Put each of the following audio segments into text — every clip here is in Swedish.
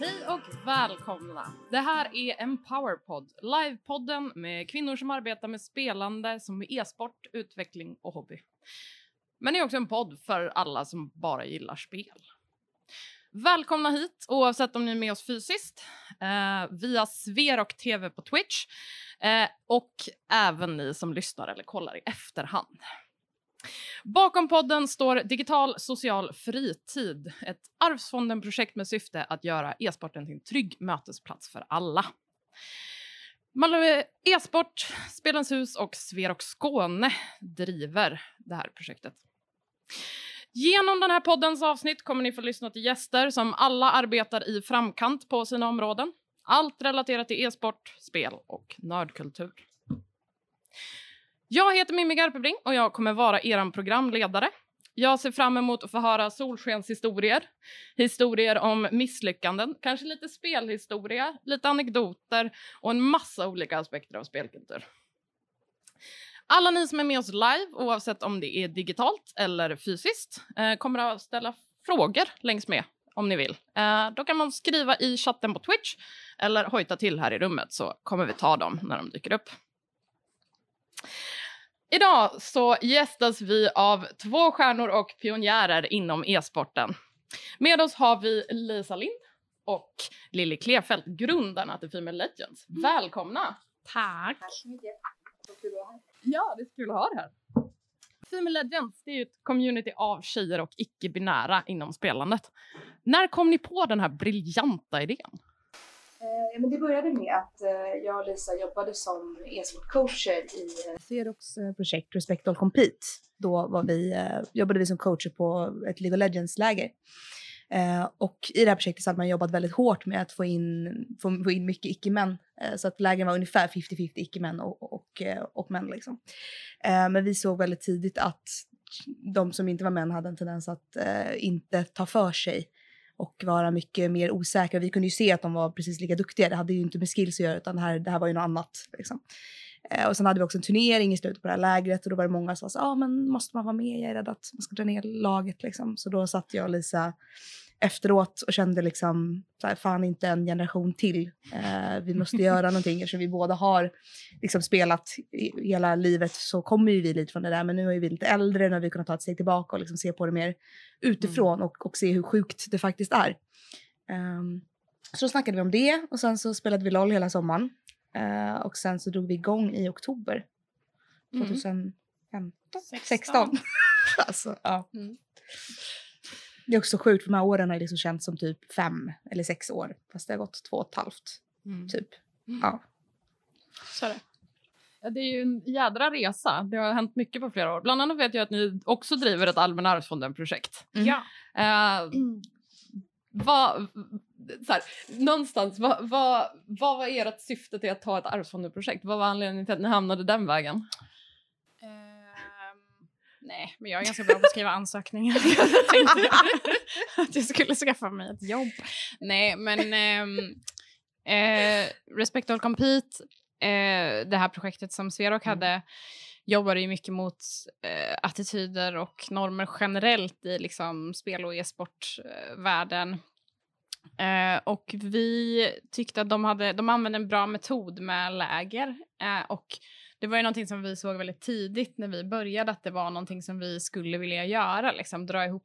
Hej och välkomna! Det här är Empowerpod, livepodden med kvinnor som arbetar med spelande som e-sport, utveckling och hobby. Men det är också en podd för alla som bara gillar spel. Välkomna hit, oavsett om ni är med oss fysiskt, eh, via Sverok TV på Twitch eh, och även ni som lyssnar eller kollar i efterhand. Bakom podden står Digital social fritid, ett Arvsfonden-projekt med syfte att göra e-sporten till en trygg mötesplats för alla. Malmö e-sport, Spelens hus och Sverok Skåne driver det här projektet. Genom den här poddens avsnitt kommer ni få lyssna till gäster som alla arbetar i framkant på sina områden. Allt relaterat till e-sport, spel och nördkultur. Jag heter Mimmi Garpebring och jag kommer vara er programledare. Jag ser fram emot att få höra solskenshistorier, historier om misslyckanden, kanske lite spelhistoria, lite anekdoter och en massa olika aspekter av spelkultur. Alla ni som är med oss live, oavsett om det är digitalt eller fysiskt, eh, kommer att ställa frågor längs med om ni vill. Eh, då kan man skriva i chatten på Twitch eller hojta till här i rummet så kommer vi ta dem när de dyker upp. Idag så gästas vi av två stjärnor och pionjärer inom e-sporten. Med oss har vi Lisa Lind och Lilly Klefelt, grundarna till Female Legends. Välkomna! Tack! Tack så mycket. Kul att här. Ja, det är kul att ha det här. Female Legends det är ju ett community av tjejer och icke-binära inom spelandet. När kom ni på den här briljanta idén? Eh, men det började med att eh, jag och Lisa jobbade som e-sportcoacher i eh, eh projekt Respect All Compete. Då var vi, eh, jobbade vi som coacher på ett League of Legends-läger. Eh, och i det här projektet så hade man jobbat väldigt hårt med att få in, få, få in mycket icke-män. Så att lägren var ungefär 50-50 icke-män och, och, och män. Liksom. Men vi såg väldigt tidigt att de som inte var män hade en tendens att inte ta för sig och vara mycket mer osäkra. Vi kunde ju se att de var precis lika duktiga. Det hade ju inte med skills att göra utan det här, det här var ju något annat. Liksom. Eh, och sen hade vi också en turnering i slutet på det här lägret och då var det många som sa ja ah, men måste man vara med? Jag är rädd att man ska dra ner laget liksom. Så då satt jag och Lisa efteråt och kände liksom så här, fan inte en generation till. Eh, vi måste göra någonting eftersom vi båda har liksom spelat hela livet så kommer ju vi lite från det där men nu är vi lite äldre, nu har vi kunnat ta ett steg tillbaka och liksom se på det mer utifrån Mm. och, och se hur sjukt det faktiskt är. Ehm, så då snackade vi om det och sen så spelade vi LOL hela sommaren. Eh, och sen så drog vi igång i oktober Mm. 2015? 16. 16. alltså, ja. Mm. Det är också sjukt för de här åren har det liksom känts som typ fem eller sex år. Fast det har gått två och ett halvt Mm. typ. Mm. Ja. Så är det. Ja, Det är ju en jädra resa. Det har hänt mycket på flera år. Bland annat vet jag att ni också driver ett Allmänna arvsfonden-projekt. Mm. Ja. Eh, vad, så här, någonstans, vad, vad, vad var ert syfte till att ta ett arvsfondenprojekt? Vad var anledningen till att ni hamnade den vägen? Nej, men jag är ganska bra på att skriva ansökningar. jag tänkte att jag skulle skaffa mig ett jobb. Nej, men ehm, eh, Respect All Compete, eh, det här projektet som Sverok Mm. hade, jobbade ju mycket mot eh, attityder och normer generellt i liksom, spel och e-sportvärlden. Eh, och vi tyckte att de, hade, de använde en bra metod med läger. Eh, och det var ju någonting som vi såg väldigt tidigt när vi började att det var någonting som vi skulle vilja göra. Liksom, dra ihop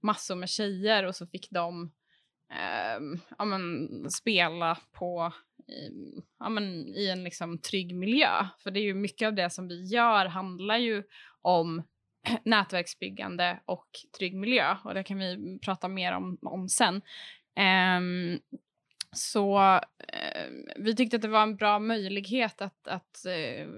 massor med tjejer och så fick de eh, ja, men, spela på i, ja, men, i en liksom, trygg miljö. För det är ju mycket av det som vi gör handlar ju om nätverksbyggande och trygg miljö. Och det kan vi prata mer om, om sen. Ehm, så eh, vi tyckte att det var en bra möjlighet att, att eh,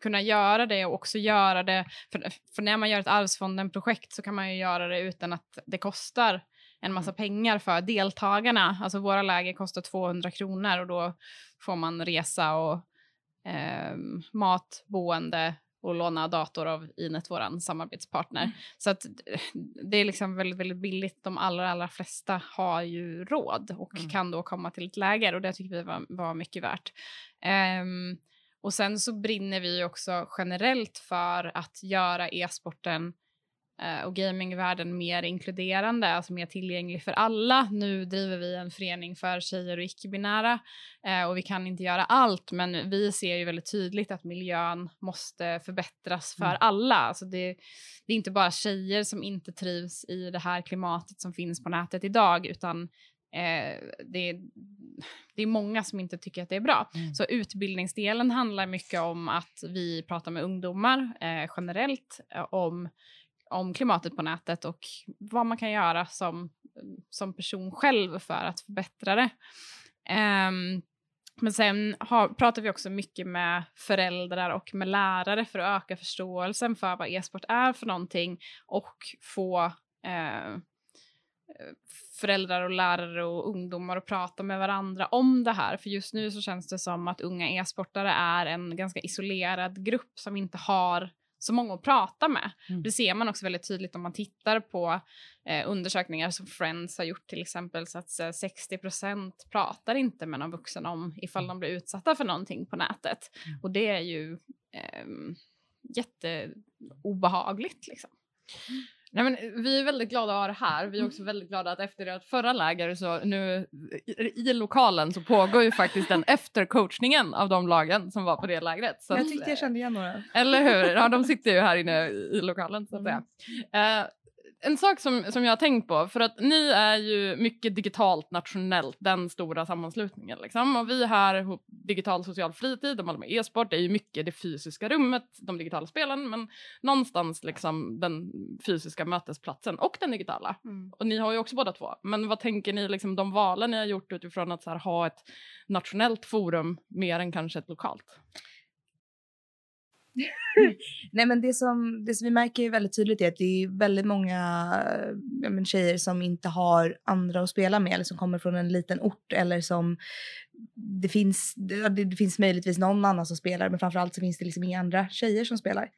kunna göra det och också göra det, för, för när man gör ett Arvsfonden-projekt så kan man ju göra det utan att det kostar en massa pengar för deltagarna. Alltså våra läger kostar 200 kronor och då får man resa och eh, mat, boende och låna dator av Inet, vår samarbetspartner. Mm. Så att det är liksom väldigt, väldigt billigt. De allra, allra flesta har ju råd och Mm. kan då komma till ett läger och det tycker vi var, var mycket värt. Ehm, och sen så brinner vi också generellt för att göra e-sporten och gamingvärlden mer inkluderande, alltså mer tillgänglig för alla. Nu driver vi en förening för tjejer och icke-binära eh, och vi kan inte göra allt, men vi ser ju väldigt tydligt att miljön måste förbättras för Mm. alla. Alltså det, det är inte bara tjejer som inte trivs i det här klimatet som finns på nätet idag, utan eh, det, det är många som inte tycker att det är bra. Mm. Så utbildningsdelen handlar mycket om att vi pratar med ungdomar eh, generellt eh, om, om klimatet på nätet och vad man kan göra som, som person själv för att förbättra det. Um, men sen har, pratar vi också mycket med föräldrar och med lärare för att öka förståelsen för vad e-sport är för någonting och få eh, föräldrar och lärare och ungdomar att prata med varandra om det här. För just nu så känns det som att unga e-sportare är en ganska isolerad grupp som inte har så många att prata med. Mm. Det ser man också väldigt tydligt om man tittar på eh, undersökningar som Friends har gjort till exempel så att eh, 60% pratar inte med någon vuxen om ifall de blir utsatta för någonting på nätet. Mm. Och det är ju eh, jätteobehagligt liksom. Nej, men vi är väldigt glada att ha det här. Vi är också väldigt glada att efter ert förra läger så nu i, i lokalen så pågår ju faktiskt den eftercoachningen av de lagen som var på det lägret. Så Jag tyckte jag kände igen några. Eller hur? Ja, de sitter ju här inne i lokalen så att säga. Eh, en sak som, som jag har tänkt på, för att ni är ju mycket digitalt nationellt, den stora sammanslutningen liksom. Och vi här Digital Social Fritid och Malmö E-sport är ju mycket det fysiska rummet, de digitala spelen, men någonstans liksom den fysiska mötesplatsen och den digitala. Och ni har ju också båda två. Men vad tänker ni, liksom de valen ni har gjort utifrån att här, ha ett nationellt forum mer än kanske ett lokalt? Nej men det som, det som vi märker väldigt tydligt är att det är väldigt många ja, men tjejer som inte har andra att spela med eller som kommer från en liten ort eller som det finns, det, det finns möjligtvis någon annan som spelar men framförallt så finns det liksom inga andra tjejer som spelar.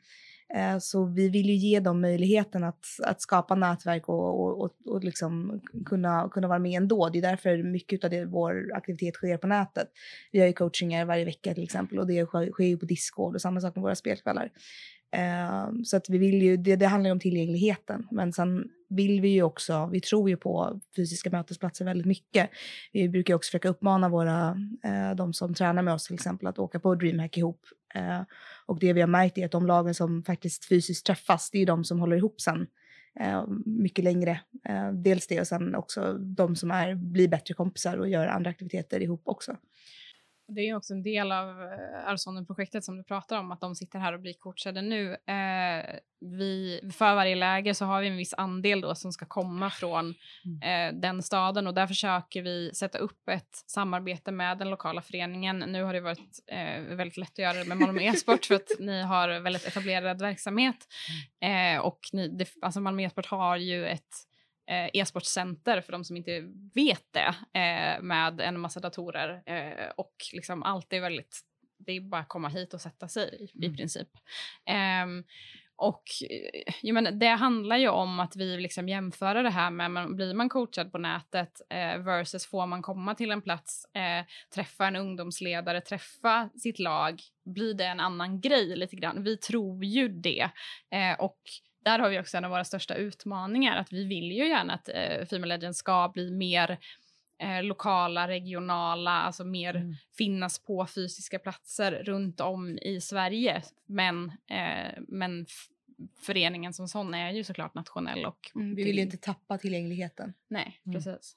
Eh, så vi vill ju ge dem möjligheten att, att skapa nätverk och, och, och, och liksom kunna, kunna vara med ändå. Det är därför mycket av det, vår aktivitet sker på nätet. Vi har ju coachingar varje vecka till exempel och det sker, sker ju på Discord och samma sak med våra spelkvällar. Eh, så att vi vill ju, det, det handlar ju om tillgängligheten men sen vill vi ju också, vi tror ju på fysiska mötesplatser väldigt mycket. Vi brukar ju också försöka uppmana våra, eh, de som tränar med oss till exempel att åka på DreamHack ihop. Eh, och det vi har märkt är att de lagen som faktiskt fysiskt träffas, det är ju de som håller ihop sen eh, mycket längre. Eh, dels det och sen också de som är, blir bättre kompisar och gör andra aktiviteter ihop också. Det är också en del av eh, Arvsfonden-projektet som du pratar om, att de sitter här och blir coachade nu. Eh, vi, för varje läger så har vi en viss andel då som ska komma från eh, den staden och där försöker vi sätta upp ett samarbete med den lokala föreningen. Nu har det varit eh, väldigt lätt att göra det med Malmö e-sport för att ni har väldigt etablerad verksamhet. Eh, och ni, det, alltså Malmö e-sport har ju ett e-sportcenter för de som inte vet det eh, med en massa datorer eh, och liksom allt är väldigt, det är bara att komma hit och sätta sig i, Mm. princip. Ehm, och eh, jag menar, det handlar ju om att vi liksom jämför det här med, blir man coachad på nätet eh, versus får man komma till en plats, eh, träffa en ungdomsledare, träffa sitt lag, blir det en annan grej lite grann? Vi tror ju det. Eh, och där har vi också en av våra största utmaningar, att vi vill ju gärna att eh, Female Legends ska bli mer eh, lokala, regionala, alltså mer Mm. finnas på fysiska platser runt om i Sverige. Men, eh, men föreningen som sån är ju såklart nationell och Vi vill ju inte tappa tillgängligheten. Nej, Mm. precis.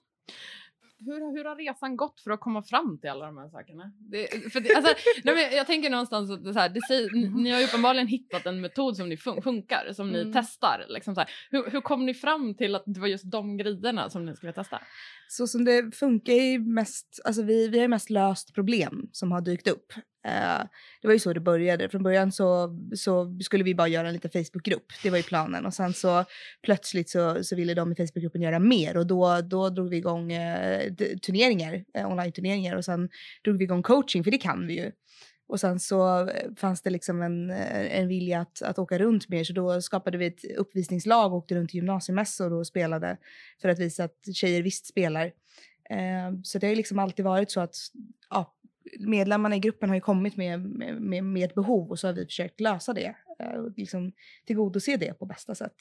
Hur, hur har resan gått för att komma fram till alla de här sakerna? Det, för det, alltså, nej, men jag tänker någonstans att så här, det säger, ni- har uppenbarligen hittat en metod som ni fun- funkar, som ni Mm. testar. Liksom så här. Hur, hur kom ni fram till att det var just de grejerna som ni skulle testa? Så som det funkar ju mest, alltså vi, vi har mest löst problem som har dykt upp. Eh, det var ju så det började. Från början så, så skulle vi bara göra en liten Facebookgrupp. Det var ju planen. Och sen så plötsligt så, så ville de i Facebookgruppen göra mer och då, då drog vi igång eh, turneringar, eh, online-turneringar och sen drog vi igång coaching, för det kan vi ju. Och sen så eh, fanns det liksom en, eh, en vilja att, att åka runt mer så då skapade vi ett uppvisningslag och åkte runt till gymnasiemässor och spelade för att visa att tjejer visst spelar. Eh, så det har liksom alltid varit så att ja, medlemmarna i gruppen har ju kommit med, med, med ett behov och så har vi försökt lösa det. eh, och liksom tillgodose det på bästa sätt.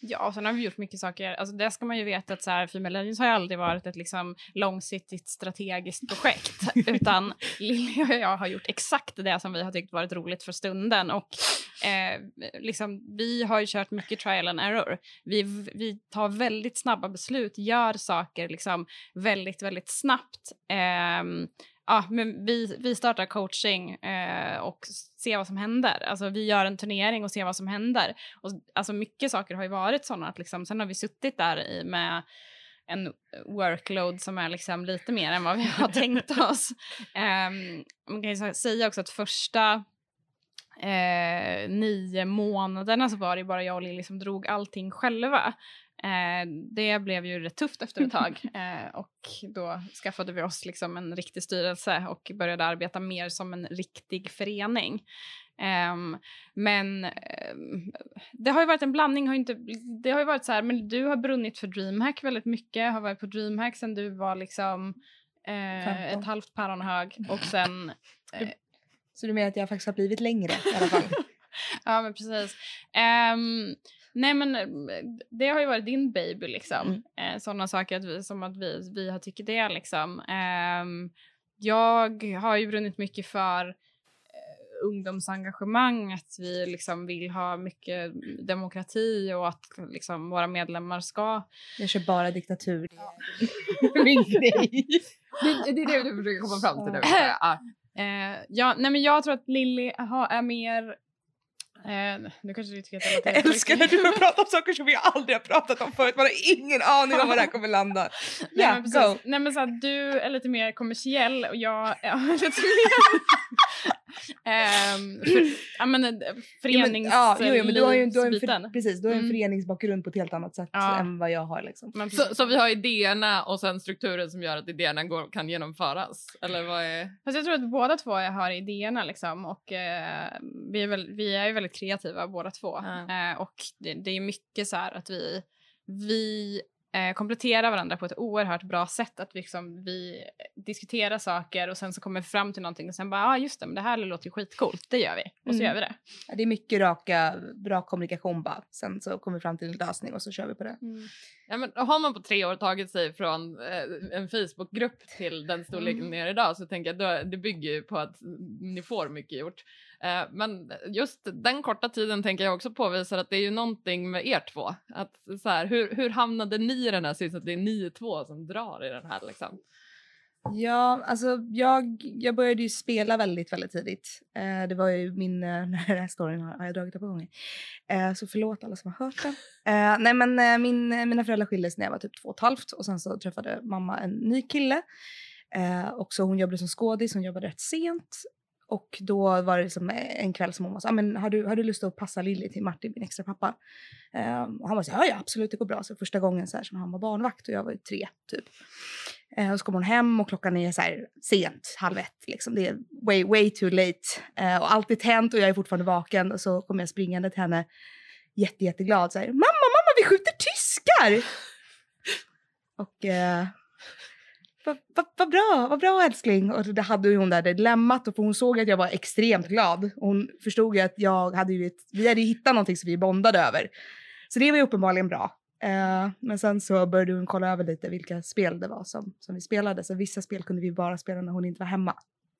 Ja, och sen har vi gjort mycket saker. Alltså det ska man ju veta att så här, Female Legends har ju aldrig varit ett liksom långsiktigt strategiskt projekt. utan Lilja och jag har gjort exakt det som vi har tyckt varit roligt för stunden. Och eh, liksom, vi har ju kört mycket trial and error. Vi, vi tar väldigt snabba beslut, gör saker liksom väldigt, väldigt snabbt. Eh, ja, men vi, vi startar coaching eh, och ser vad som händer. Alltså, vi gör en turnering och ser vad som händer. Och, alltså, mycket saker har ju varit sådana att liksom, sen har vi suttit där i med en workload som är liksom lite mer än vad vi har tänkt oss. Um, man kan ju säga också att första eh, nio månaderna så var det bara jag och Lilly som drog allting själva. Eh, det blev ju rätt tufft efter ett tag eh, och då skaffade vi oss liksom en riktig styrelse och började arbeta mer som en riktig förening. Um, men um, det har ju varit en blandning. Har inte, det har ju varit så här, men du har brunnit för DreamHack väldigt mycket. Har varit på DreamHack sen du var liksom uh, ett halvt päron hög och sen... Uh, så du menar att jag faktiskt har blivit längre i alla fall? ja, men precis. Um, Nej men eh, det har ju varit din baby liksom. Mm. Eh, Sådana saker att vi, som att vi, vi har tyckt det liksom. Eh, jag har ju brunnit mycket för eh, ungdomsengagemang, att vi liksom vill ha mycket demokrati och att liksom våra medlemmar ska... Jag kör bara diktatur. Ja. det, det, är det du försöker komma fram till nu. Ja. Eh, ja, nej men jag tror att Lilly är mer Eh, nu kanske du tycker att jag, älskar när du pratar om saker som vi aldrig har pratat om förut. Man har ingen aning om var det här kommer landa. Nej, yeah, men go. Nej men så här, du är lite mer kommersiell och jag är lite mer för, ja, men, eh, förenings... Ja, men, ja, jo, men du har ju, du har en, för, precis, du har en mm. föreningsbakgrund på ett helt annat sätt ja. än vad jag har. Liksom. Så, så, vi har idéerna och sen strukturen som gör att idéerna går, kan genomföras? Eller vad är... Fast jag tror att båda två har idéerna liksom, och eh, vi, är väl, vi är ju väldigt kreativa båda två. Mm. Eh, och det, det är mycket så här att vi, vi eh, kompletterar varandra på ett oerhört bra sätt. Att vi, liksom, vi diskuterar saker och sen så kommer vi fram till någonting och sen bara, ja ah, just det, men det här låter ju skitcoolt, det gör vi. Och så mm. gör vi det. Ja, det är mycket raka, bra kommunikation bara. Sen så kommer vi fram till en lösning och så kör vi på det. Mm. Ja, men har man på tre år tagit sig från eh, en Facebookgrupp till den storleken mm. ni är idag så tänker jag att det bygger ju på att ni får mycket gjort. Eh, men just den korta tiden tänker jag också påvisar att det är ju någonting med er två. Att så här, hur, hur hamnade ni i den här sitsen att det är ni två som drar i den här liksom? Ja, alltså jag, jag började ju spela väldigt, väldigt tidigt. Eh, det var ju min, eh, den här storyn har, har jag dragit ett par gånger. Eh, så förlåt alla som har hört den. Eh, nej men eh, min, mina föräldrar skildes när jag var typ två och ett halvt och sen så träffade mamma en ny kille. Eh, också hon jobbade som skådis, hon jobbade rätt sent och då var det liksom en kväll som hon var så ah, men har du, har du lust att passa Lilly till Martin, min extra pappa? Um, och han var så ja, ja absolut det går bra. Så första gången så här, som han var barnvakt och jag var ju tre typ. Uh, och så kom hon hem och klockan är så här sent, halv ett liksom. Det är way, way too late. Uh, och allt är tänt och jag är fortfarande vaken och så kommer jag springande till henne jätte, jätteglad så här, mamma, mamma vi skjuter tyskar! och uh, vad va, va bra, vad bra älskling. Och det hade hon där dilemmat och hon såg att jag var extremt glad. Hon förstod ju att jag hade ju ett, vi hade hittat någonting som vi bondade över. Så det var ju uppenbarligen bra. Uh, men sen så började hon kolla över lite vilka spel det var som, som vi spelade. Så vissa spel kunde vi bara spela när hon inte var hemma.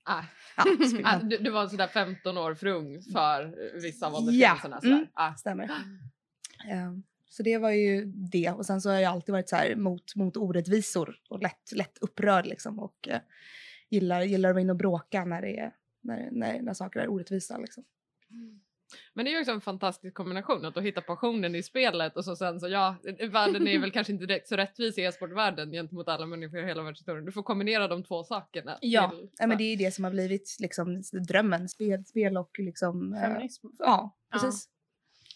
Ah. Ja, ah, du, du, var sådär 15 år för ung för vissa av åldersgränserna? Ja, mm, ah. stämmer. Uh, så det var ju det. Och sen så har jag alltid varit så här mot, mot orättvisor och lätt, lätt upprörd liksom. Och eh, gillar, gillar att vara inne och bråka när, det är, när, när, när saker är orättvisa liksom. Men det är ju också en fantastisk kombination att hitta passionen i spelet och så sen så ja, världen är väl kanske inte direkt så rättvis i e-sportvärlden gentemot alla människor i hela världshistorien. Du får kombinera de två sakerna. Ja, till, ja men det är ju det som har blivit liksom drömmen, spel, spel och liksom... Eh, Feminism. Äh, ja, precis. Ja.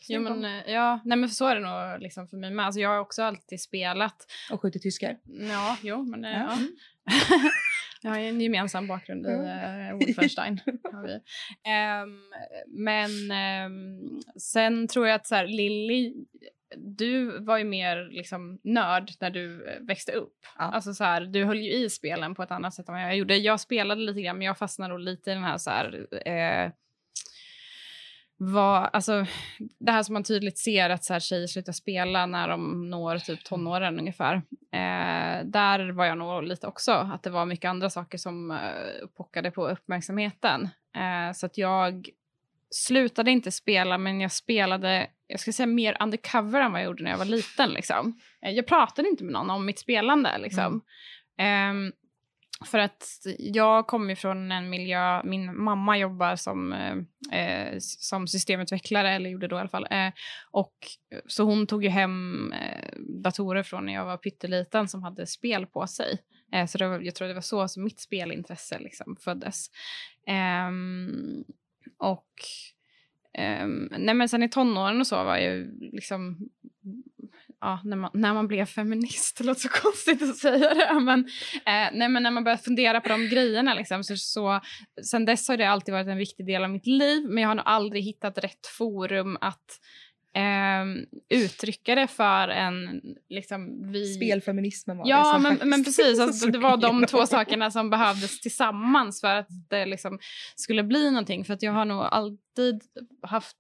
Jo, men, eh, ja, nej, men så är det nog liksom för mig med. Alltså, jag har också alltid spelat. Och skjutit tyskar? Ja, jo, men eh, ja. ja. jag har en gemensam bakgrund i uh, Wolfenstein. um, men um, sen tror jag att så här, Lilly, du var ju mer liksom nörd när du växte upp. Ja. Alltså så här, du höll ju i spelen på ett annat sätt än vad jag gjorde. Jag spelade lite grann men jag fastnade lite i den här så här, eh, var, alltså, det här som man tydligt ser att så här, tjejer slutar spela när de når typ tonåren ungefär. Eh, där var jag nog lite också, att det var mycket andra saker som eh, pockade på uppmärksamheten. Eh, så att jag slutade inte spela, men jag spelade jag ska säga mer undercover än vad jag gjorde när jag var liten. Liksom. Eh, jag pratade inte med någon om mitt spelande. Liksom. Mm. Um, för att jag kommer från en miljö, min mamma jobbar som, eh, eh som systemutvecklare, eller gjorde då i alla fall. Eh, och, så hon tog ju hem eh, datorer från när jag var pytteliten som hade spel på sig. Eh, så var, jag tror det var så som mitt spelintresse liksom föddes. Ehm, och ehm, nej men sen i tonåren och så var jag liksom ja, när, man, när man blev feminist, det låter så konstigt att säga det, men, eh, nej, men när man började fundera på de grejerna, liksom, så, så, sen dess har det alltid varit en viktig del av mitt liv, men jag har nog aldrig hittat rätt forum att eh, uttrycka det för en... Liksom, vi... Spelfeminismen var ja, det. Ja, men, men precis. Alltså, det var de två sakerna som behövdes tillsammans för att det liksom skulle bli någonting. För att jag har nog alltid haft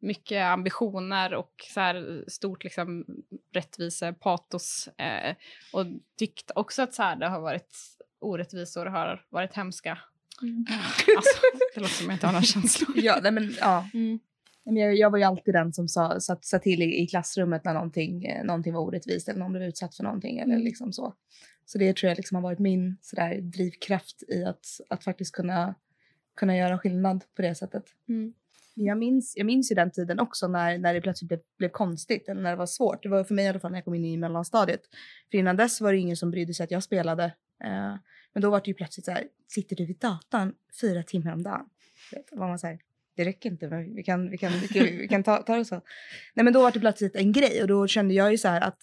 mycket ambitioner och så här stort liksom, rättvisepatos. Eh, och tyckt också att så här, det har varit orättvisor har varit hemska. Mm. Alltså, det låter som jag inte har några känslor. ja, nej, men, ja. Mm. Jag, jag var ju alltid den som sa, satt, satt till i, i klassrummet när någonting, eh, någonting var orättvist eller någon blev utsatt för någonting. Eller mm. liksom så. så det tror jag liksom har varit min sådär, drivkraft i att, att faktiskt kunna, kunna göra skillnad på det sättet. Mm. Jag minns, jag minns ju den tiden också när, när det plötsligt blev, blev konstigt eller när det var svårt. Det var för mig i alla fall när jag kom in i mellanstadiet. För innan dess var det ingen som brydde sig att jag spelade. Eh, men då var det ju plötsligt så här, sitter du vid datan fyra timmar om dagen? Var man så här, det räcker inte, men vi kan, vi kan, vi kan, vi kan ta, ta det så. Nej men då var det plötsligt en grej och då kände jag ju så här att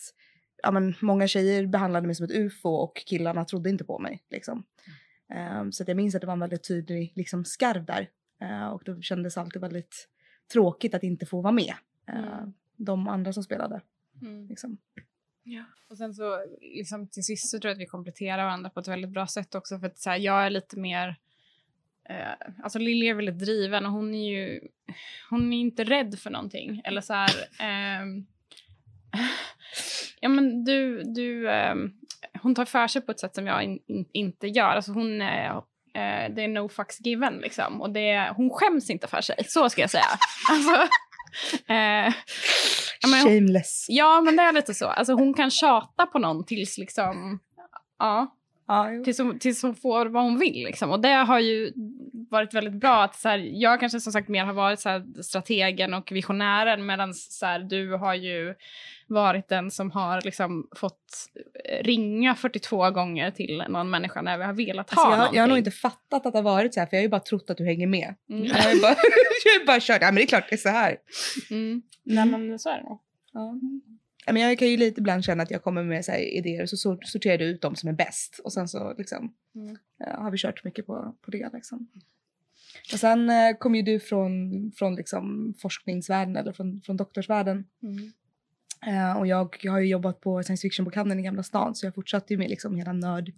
ja, men många tjejer behandlade mig som ett ufo och killarna trodde inte på mig. Liksom. Um, så jag minns att det var en väldigt tydlig liksom, skarv där. Uh, och då kändes det alltid väldigt tråkigt att inte få vara med. Uh, mm. De andra som spelade. Mm. Liksom. Ja. Och sen så liksom, till sist så tror jag att vi kompletterar varandra på ett väldigt bra sätt också. För att så här, jag är lite mer Eh, alltså Lilja är väldigt driven och hon är ju hon är inte rädd för någonting. Eller så här... Eh, ja, men du, du, eh, hon tar för sig på ett sätt som jag in, in, inte gör. Alltså hon, eh, det är no fucks given. Liksom. Och det, hon skäms inte för sig, så ska jag säga. Alltså, eh, men, Shameless. Ja, men det är lite så. Alltså, hon kan tjata på någon tills liksom... Ja, Ja, tills, hon, tills hon får vad hon vill. Liksom. Och det har ju varit väldigt bra. att så här, Jag kanske som sagt mer har varit så här, strategen och visionären medan du har ju varit den som har liksom, fått ringa 42 gånger till någon människa när vi har velat ha alltså jag, jag har nog inte fattat att det har varit så här för jag har ju bara trott att du hänger med. Mm. Jag har ju bara, bara kört, ja men det är klart det är så här. Mm. Nej men så är det nog. Ja men jag kan ju lite ibland känna att jag kommer med så idéer och så sorterar du ut de som är bäst och sen så liksom mm. ja, har vi kört mycket på, på det liksom. Och sen eh, kom ju du från, från liksom forskningsvärlden eller från, från doktorsvärlden. Mm. Uh, och jag, jag har ju jobbat på science fiction-bokhandeln i Gamla stan så jag fortsatte ju med liksom hela nörd,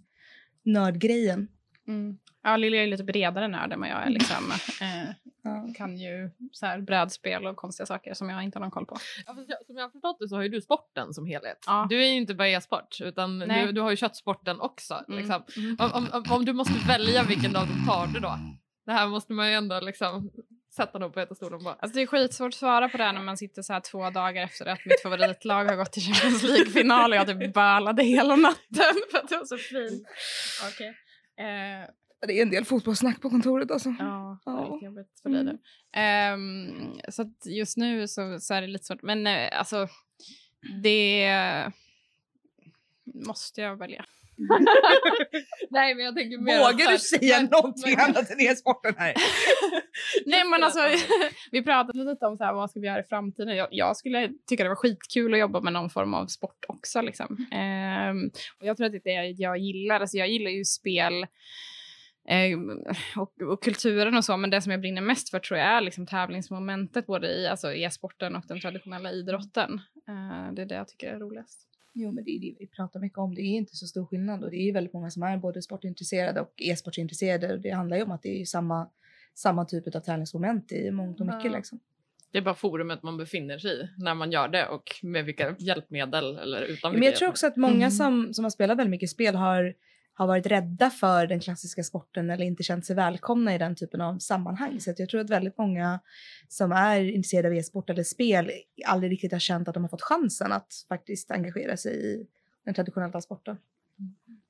nördgrejen. Mm. Ja, Lilja är lite bredare nörd än vad jag är. Liksom. Eh, ja. Kan ju så här, brädspel och konstiga saker som jag inte har någon koll på. Ja, som jag har förstått det så har ju du sporten som helhet. Ja. Du är ju inte bara e-sport utan du, du, har ju köttsporten också. Mm. Liksom. Mm. Om, om, om, du måste välja vilken dag du tar det då? Det här måste man ju ändå liksom sätta någon på stolen bara. Alltså det är skitsvårt att svara på det när man sitter så här två dagar efter att mitt favoritlag har gått till Champions League-final och jag typ bölade hela natten för att det var så fint. Okay. Eh, det är en del fotbollssnack på kontoret alltså. Ja, ja. väldigt jobbigt för dig mm. um, Så att just nu så, så är det lite svårt. Men uh, alltså, det måste jag välja. Nej men jag tänker mer Vågar du säga men, någonting men... annat än e-sporten här? Nej men alltså vi pratade lite om så här, vad ska vi göra i framtiden. Jag, jag, skulle tycka det var skitkul att jobba med någon form av sport också. Liksom. Um, och jag tror att det är det jag gillar. Alltså, jag gillar ju spel Eh, och, och, kulturen och så, men det som jag brinner mest för tror jag är liksom tävlingsmomentet både i alltså e-sporten och den traditionella idrotten. Eh, det är det jag tycker är roligast. Jo, men det är det vi pratar mycket om. Det är inte så stor skillnad och det är väldigt många som är både sportintresserade och e-sportintresserade. Det handlar ju om att det är samma, samma typ av tävlingsmoment i mångt och mycket. Ja. Liksom. Det är bara forumet man befinner sig i när man gör det och med vilka hjälpmedel eller utan Men jag tror också att många Mm. som, som har spelat väldigt mycket spel har, har varit rädda för den klassiska sporten eller inte känt sig välkomna i den typen av sammanhang. Så att jag tror att väldigt många som är intresserade av e-sport eller spel aldrig riktigt har känt att de har fått chansen att faktiskt engagera sig i den traditionella sporten. Mm.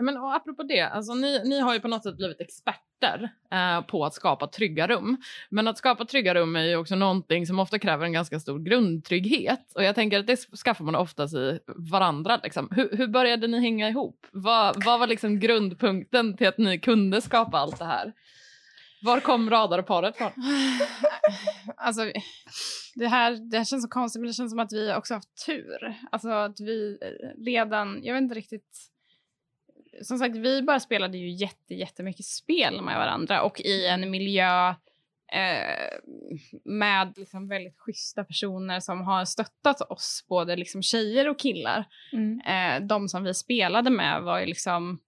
Men och apropå det, alltså ni, ni har ju på något sätt blivit experter eh, på att skapa trygga rum. Men att skapa trygga rum är ju också någonting som ofta kräver en ganska stor grundtrygghet. Och jag tänker att det skaffar man oftast i varandra. Liksom. Hur, hur började ni hänga ihop? Vad, vad var liksom grundpunkten till att ni kunde skapa allt det här? Var kom radarparet från? Alltså, det här, det här känns så konstigt, men det känns som att vi också haft tur. Alltså att vi eh, redan, jag vet inte riktigt. Som sagt, vi bara spelade ju jätte, jättemycket spel med varandra och i en miljö eh, med liksom väldigt schyssta personer som har stöttat oss, både liksom tjejer och killar. Eh, de som vi spelade med var ju liksom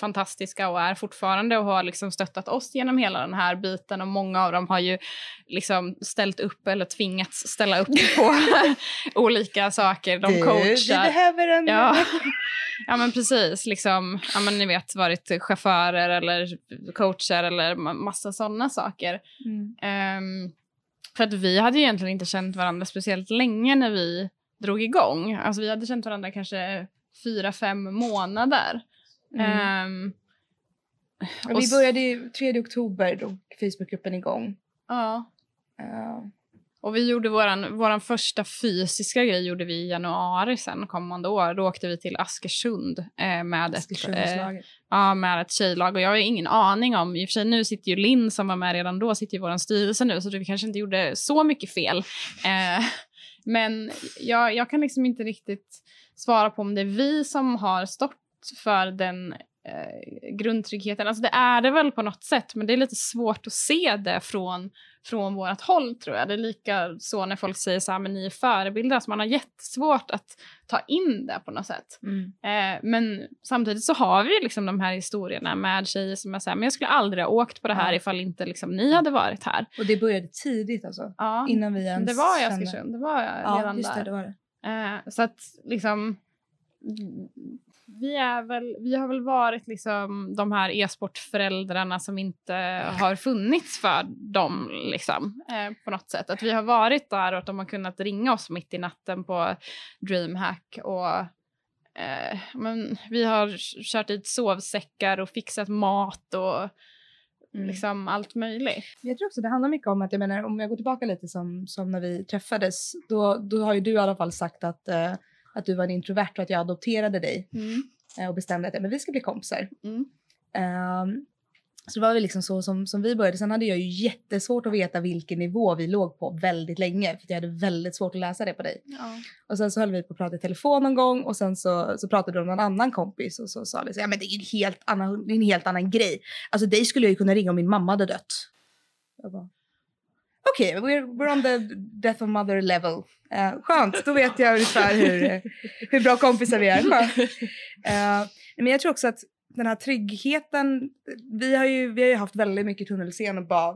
fantastiska och är fortfarande och har liksom stöttat oss genom hela den här biten och många av dem har ju liksom ställt upp eller tvingats ställa upp på olika saker. De Du, coachar. behöver en... Ja. ja men precis, liksom, ja men ni vet varit chaufförer eller coacher eller ma- massa sådana saker. Mm. Ehm, för att vi hade ju egentligen inte känt varandra speciellt länge när vi drog igång. Alltså vi hade känt varandra kanske fyra, fem månader. Mm. Ehm, Och vi började ju 3 oktober drog Facebookgruppen igång. Ja. Uh, Och vi gjorde våran, våran första fysiska grej gjorde vi i januari sen kommande år. Då åkte vi till Askersund eh, med, ett, eh, ja, med ett tjejlag. Och jag har ingen aning om, i och för sig nu sitter ju Linn som var med redan då, sitter i vår styrelse nu, så vi kanske inte gjorde så mycket fel. Eh, men jag, jag kan liksom inte riktigt svara på om det är vi som har stått för den eh, grundtryggheten. Alltså det är det väl på något sätt, men det är lite svårt att se det från, från vårt håll tror jag. Det är lika så när folk säger så här, men ni är förebilder, alltså man har jättesvårt att ta in det på något sätt. Mm. Eh, men samtidigt så har vi liksom de här historierna med tjejer som är så här, men jag skulle aldrig ha åkt på det här Ja. ifall inte liksom ni hade varit här. Och det började tidigt alltså. Ja, Innan vi ens det var i Askersund, det var Ja, redan där. det, det var det. Eh, så att liksom vi, är väl, vi har väl varit liksom de här e-sportföräldrarna som inte har funnits för dem liksom, eh, på något sätt. Att vi har varit där och att de har kunnat ringa oss mitt i natten på DreamHack och eh, men vi har kört dit sovsäckar och fixat mat och Mm. liksom allt möjligt. Jag tror också det handlar mycket om att, jag menar om jag går tillbaka lite som, som när vi träffades, då, då har ju du i alla fall sagt att, eh, att du var en introvert och att jag adopterade dig eh, och bestämde att men vi ska bli kompisar. Mm. Ehm, så det var väl liksom så som, som vi började. Sen hade jag ju jättesvårt att veta vilken nivå vi låg på väldigt länge. För jag hade väldigt svårt att läsa det på dig. Ja. Och sen så höll vi på att prata i telefon någon gång och sen så, så pratade du om någon annan kompis och så sa vi så ja men det är en helt annan, det är en helt annan grej. Alltså dig skulle jag ju kunna ringa om min mamma hade dött. Jag bara, Okej, we're, we're on the death of mother level. Uh, skönt, då vet jag ungefär hur, eh, hur bra kompisar vi är. Uh, men jag tror också att den här tryggheten, vi har ju, vi har ju haft väldigt mycket tunnelseende och bara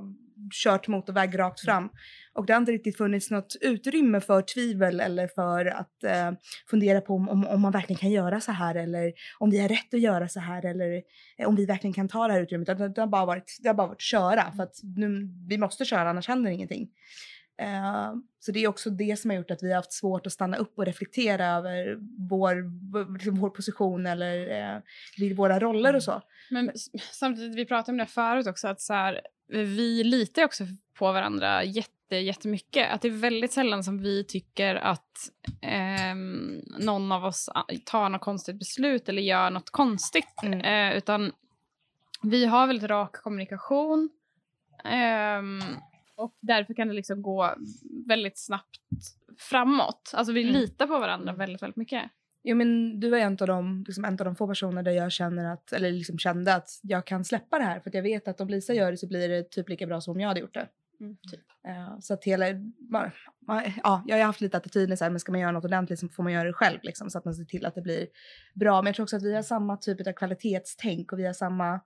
kört motorväg rakt fram. Och det har inte riktigt funnits något utrymme för tvivel eller för att eh, fundera på om, om, om man verkligen kan göra så här eller om vi har rätt att göra så här eller eh, om vi verkligen kan ta det här utrymmet. Det, det, har, bara varit, det har bara varit köra för att nu, vi måste köra annars händer ingenting. Eh, så det är också det som har gjort att vi har haft svårt att stanna upp och reflektera över vår, liksom vår position eller eh, våra roller och så. Men samtidigt, vi pratade om det förut också, att så här, vi litar också på varandra jätte, jättemycket. Att det är väldigt sällan som vi tycker att ehm, någon av oss tar något konstigt beslut eller gör något konstigt. Mm. Eh, utan vi har väldigt rak kommunikation. ehm, och därför kan det liksom gå väldigt snabbt framåt. Alltså vi Mm. litar på varandra väldigt, väldigt mycket. Jo men du är en av de, liksom en av de få personer där jag känner att, eller liksom kände att jag kan släppa det här för att jag vet att om Lisa gör det så blir det typ lika bra som om jag hade gjort det. typ. Eh, så att hela, man, man, ja, jag har haft lite attityden så här, men ska man göra något ordentligt så får man göra det själv liksom, så att man ser till att det blir bra. Men jag tror också att vi har samma typ av kvalitetstänk och vi har samma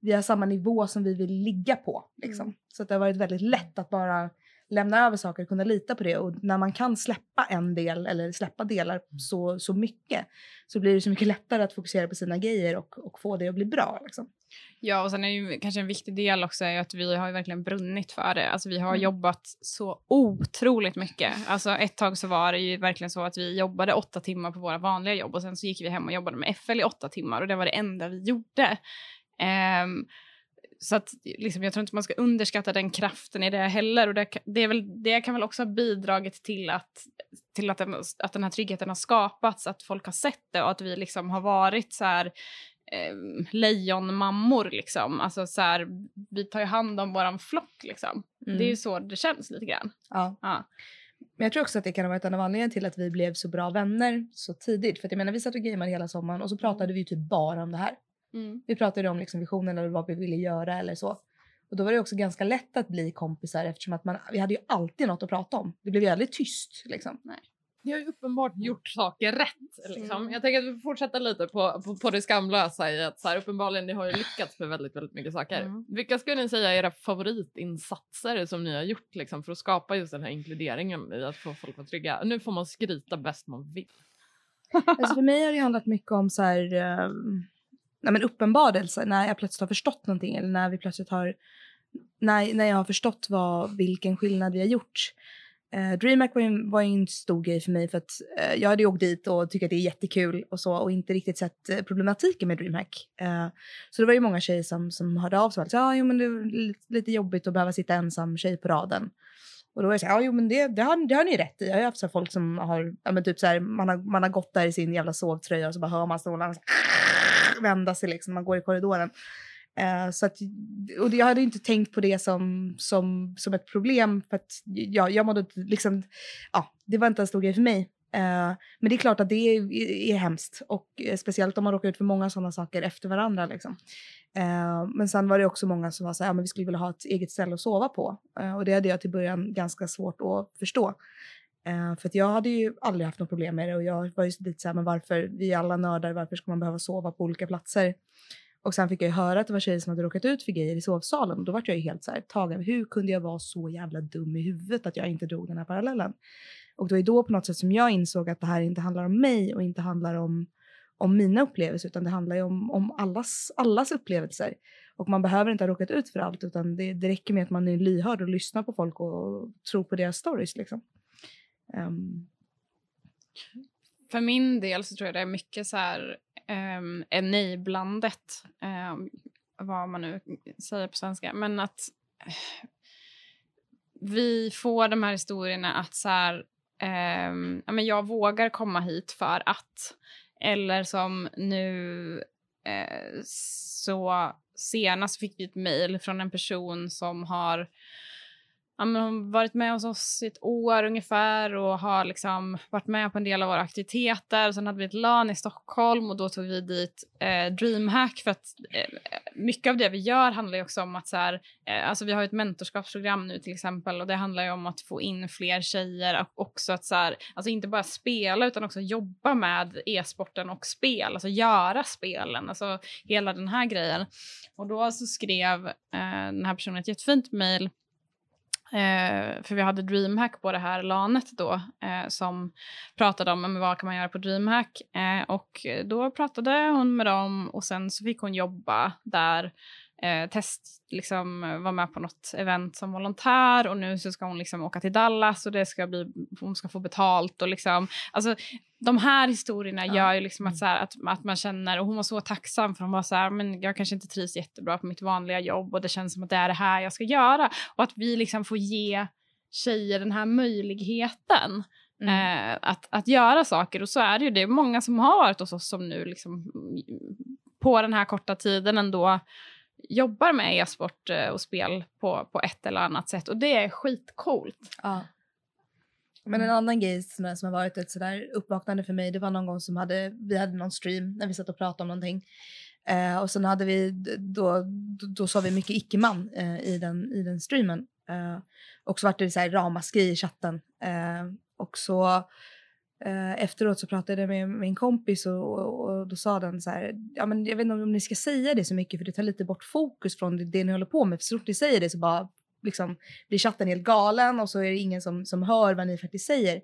vi har samma nivå som vi vill ligga på. Liksom. Mm. Så att det har varit väldigt lätt att bara lämna över saker och kunna lita på det. Och när man kan släppa en del eller släppa delar så, så mycket så blir det så mycket lättare att fokusera på sina grejer och, och få det att bli bra. Liksom. Ja, och sen är ju kanske en viktig del också är att vi har verkligen brunnit för det. Alltså vi har Mm. jobbat så otroligt mycket. Alltså ett tag så var det ju verkligen så att vi jobbade åtta timmar på våra vanliga jobb och sen så gick vi hem och jobbade med FL i åtta timmar och det var det enda vi gjorde. Ehm, så att liksom, jag tror inte man ska underskatta den kraften i det heller och det, det, är väl, det kan väl också ha bidragit till att till att den, att den här tryggheten har skapats, att folk har sett det och att vi liksom har varit så här eh, lejonmammor liksom. Alltså så här, vi tar ju hand om våran flock liksom. Det är ju så det känns lite grann. Ja. Ja. Men jag tror också att det kan ha varit en av anledningarna till att vi blev så bra vänner så tidigt. För att jag menar, vi satt och gameade hela sommaren och så pratade vi typ bara om det här. Vi pratade om liksom visionen eller vad vi ville göra eller så. Och då var det också ganska lätt att bli kompisar eftersom att man, vi hade ju alltid något att prata om. Det blev ju aldrig tyst liksom. Ni har ju uppenbart gjort saker rätt. Liksom. Mm. Jag tänker att vi får fortsätta lite på, på, på det skamlösa i att så här, uppenbarligen ni har ju lyckats med väldigt, väldigt mycket saker. Mm. Vilka skulle ni säga är era favoritinsatser som ni har gjort liksom, för att skapa just den här inkluderingen i att få folk att vara trygga? Nu får man skryta bäst man vill. Alltså för mig har det handlat mycket om så här, eh, nej men uppenbarelse när jag plötsligt har förstått någonting eller när vi plötsligt har, när, när jag har förstått vad, vilken skillnad vi har gjort. Eh, DreamHack var ju, var ju en stor grej för mig för att eh, jag hade åkt dit och tycker att det är jättekul och så och inte riktigt sett eh, problematiken med DreamHack. Eh, så det var ju många tjejer som, som hörde av sig och sa ah, jo, men det är lite, jobbigt att behöva sitta ensam tjej på raden. Och då är jag så här, ja jo men det, det, har, det har ni rätt i. Jag har ju haft så här folk som har, ja men typ så här, man har, man har gått där i sin jävla sovtröja och så bara hör man stolarna vända sig liksom, man går i korridoren. Eh, så att, och jag hade inte tänkt på det som, som, som ett problem för att jag, jag mådde liksom, ja, det var inte en stor grej för mig. Eh, men det är klart att det är, är hemskt och eh, speciellt om man råkar ut för många sådana saker efter varandra liksom. Eh, men sen var det också många som var så här, ja, men vi skulle vilja ha ett eget ställe att sova på. Eh, och det hade jag till början ganska svårt att förstå. Eh, för att jag hade ju aldrig haft något problem med det och jag var ju lite såhär, men varför, vi är alla nördar, varför ska man behöva sova på olika platser? Och sen fick jag ju höra att det var tjejer som hade råkat ut för grejer i sovsalen och då var jag ju helt så här tagen. Hur kunde jag vara så jävla dum i huvudet att jag inte drog den här parallellen? Och det var ju då på något sätt som jag insåg att det här inte handlar om mig och inte handlar om, om mina upplevelser utan det handlar ju om, om allas, allas upplevelser. Och man behöver inte ha råkat ut för allt utan det, det räcker med att man är lyhörd och lyssnar på folk och tror på deras stories liksom. Um. För min del så tror jag det är mycket så här um, enablandet, um, vad man nu säger på svenska, men att uh, vi får de här historierna att så här, um, ja, men jag vågar komma hit för att, eller som nu uh, så senast fick vi ett mejl från en person som har ja, men hon har varit med hos oss i ett år ungefär och har liksom varit med på en del av våra aktiviteter. Sen hade vi ett LAN i Stockholm och då tog vi dit eh, DreamHack för att eh, mycket av det vi gör handlar ju också om att så här, eh, alltså vi har ett mentorskapsprogram nu till exempel och det handlar ju om att få in fler tjejer och också att så här, alltså inte bara spela utan också jobba med e-sporten och spel, alltså göra spelen, alltså hela den här grejen. Och då så skrev eh, den här personen ett jättefint mejl Eh, för vi hade DreamHack på det här LANet då eh, som pratade om vad kan man göra på DreamHack. Eh, och då pratade hon med dem och sen så fick hon jobba där. Eh, test, liksom vara med på något event som volontär och nu så ska hon liksom åka till Dallas och det ska bli, hon ska få betalt och liksom, alltså de här historierna Ja. gör ju liksom att, så här, att, att man känner, och hon var så tacksam för hon var så här, men jag kanske inte trivs jättebra på mitt vanliga jobb och det känns som att det är det här jag ska göra. Och att vi liksom får ge tjejer den här möjligheten mm. eh, att, att göra saker. Och så är det ju. Det är många som har varit hos oss som nu liksom, mm, på den här korta tiden ändå jobbar med e-sport eh, och spel på, på ett eller annat sätt. Och det är skitcoolt. Ja. Men en annan grej som, som har varit ett sådär uppvaknande för mig, det var någon gång som hade, vi hade någon stream när vi satt och pratade om någonting. Eh, och sen hade vi, då, då, då sa vi mycket icke-man eh, i, den, i den streamen. Eh, och så var det så här ramaskri i chatten. Eh, och så Eh, efteråt så pratade jag med min kompis och, och, och då sa den så här, ja men jag vet inte om ni ska säga det så mycket för det tar lite bort fokus från det, det ni håller på med. För så fort ni säger det så bara liksom blir chatten helt galen och så är det ingen som, som hör vad ni faktiskt säger.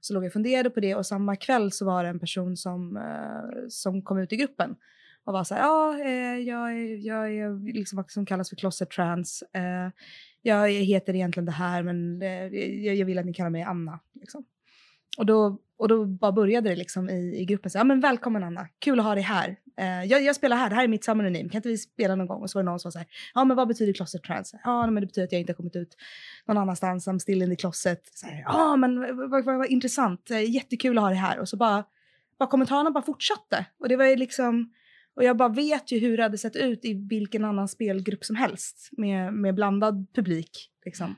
Så låg jag och funderade på det och samma kväll så var det en person som, eh, som kom ut i gruppen och var så här, ja, eh, jag, är- jag är liksom vad som kallas för closet trans. Eh, jag heter egentligen det här men eh, jag, jag vill att ni kallar mig Anna. Liksom. Och, då, och då bara började det liksom i, i gruppen. Så, ja, men välkommen Anna, kul att ha dig här. Eh, jag, jag spelar här, det här är mitt pseudonym, kan inte vi spela någon gång? Och så var det någon som sa så här, ja men vad betyder closet trans? Ja men det betyder att jag inte har kommit ut någon annanstans, I'm still in the closet. Så här, Ja men vad, vad, vad vad intressant, eh, jättekul att ha dig här. Och så bara, bara kommentarerna bara fortsatte. Och det var ju liksom, och jag bara vet ju hur det hade sett ut i vilken annan spelgrupp som helst med, med blandad publik. Liksom.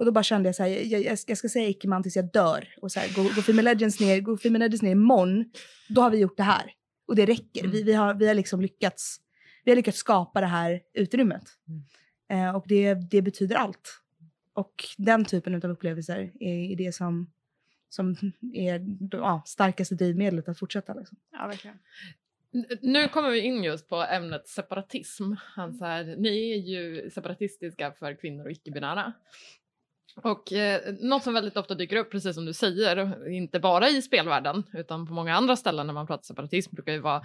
Och då bara kände jag så här, jag, jag, jag ska säga Icke-man tills jag dör. Och så här, går, går Female Legends ner, går Female Legends ner imorgon, då har vi gjort det här. Och det räcker. Vi, vi, har, vi har liksom lyckats, vi har lyckats skapa det här utrymmet. Eh, och det, det betyder allt. Och den typen av upplevelser är, är det som, som är ja, starkaste drivmedlet att fortsätta. Liksom. Ja, verkligen. Nu kommer vi in just på ämnet separatism. Han så här, ni är ju separatistiska för kvinnor och icke-binära. Och eh, något som väldigt ofta dyker upp, precis som du säger, inte bara i spelvärlden utan på många andra ställen när man pratar separatism brukar ju vara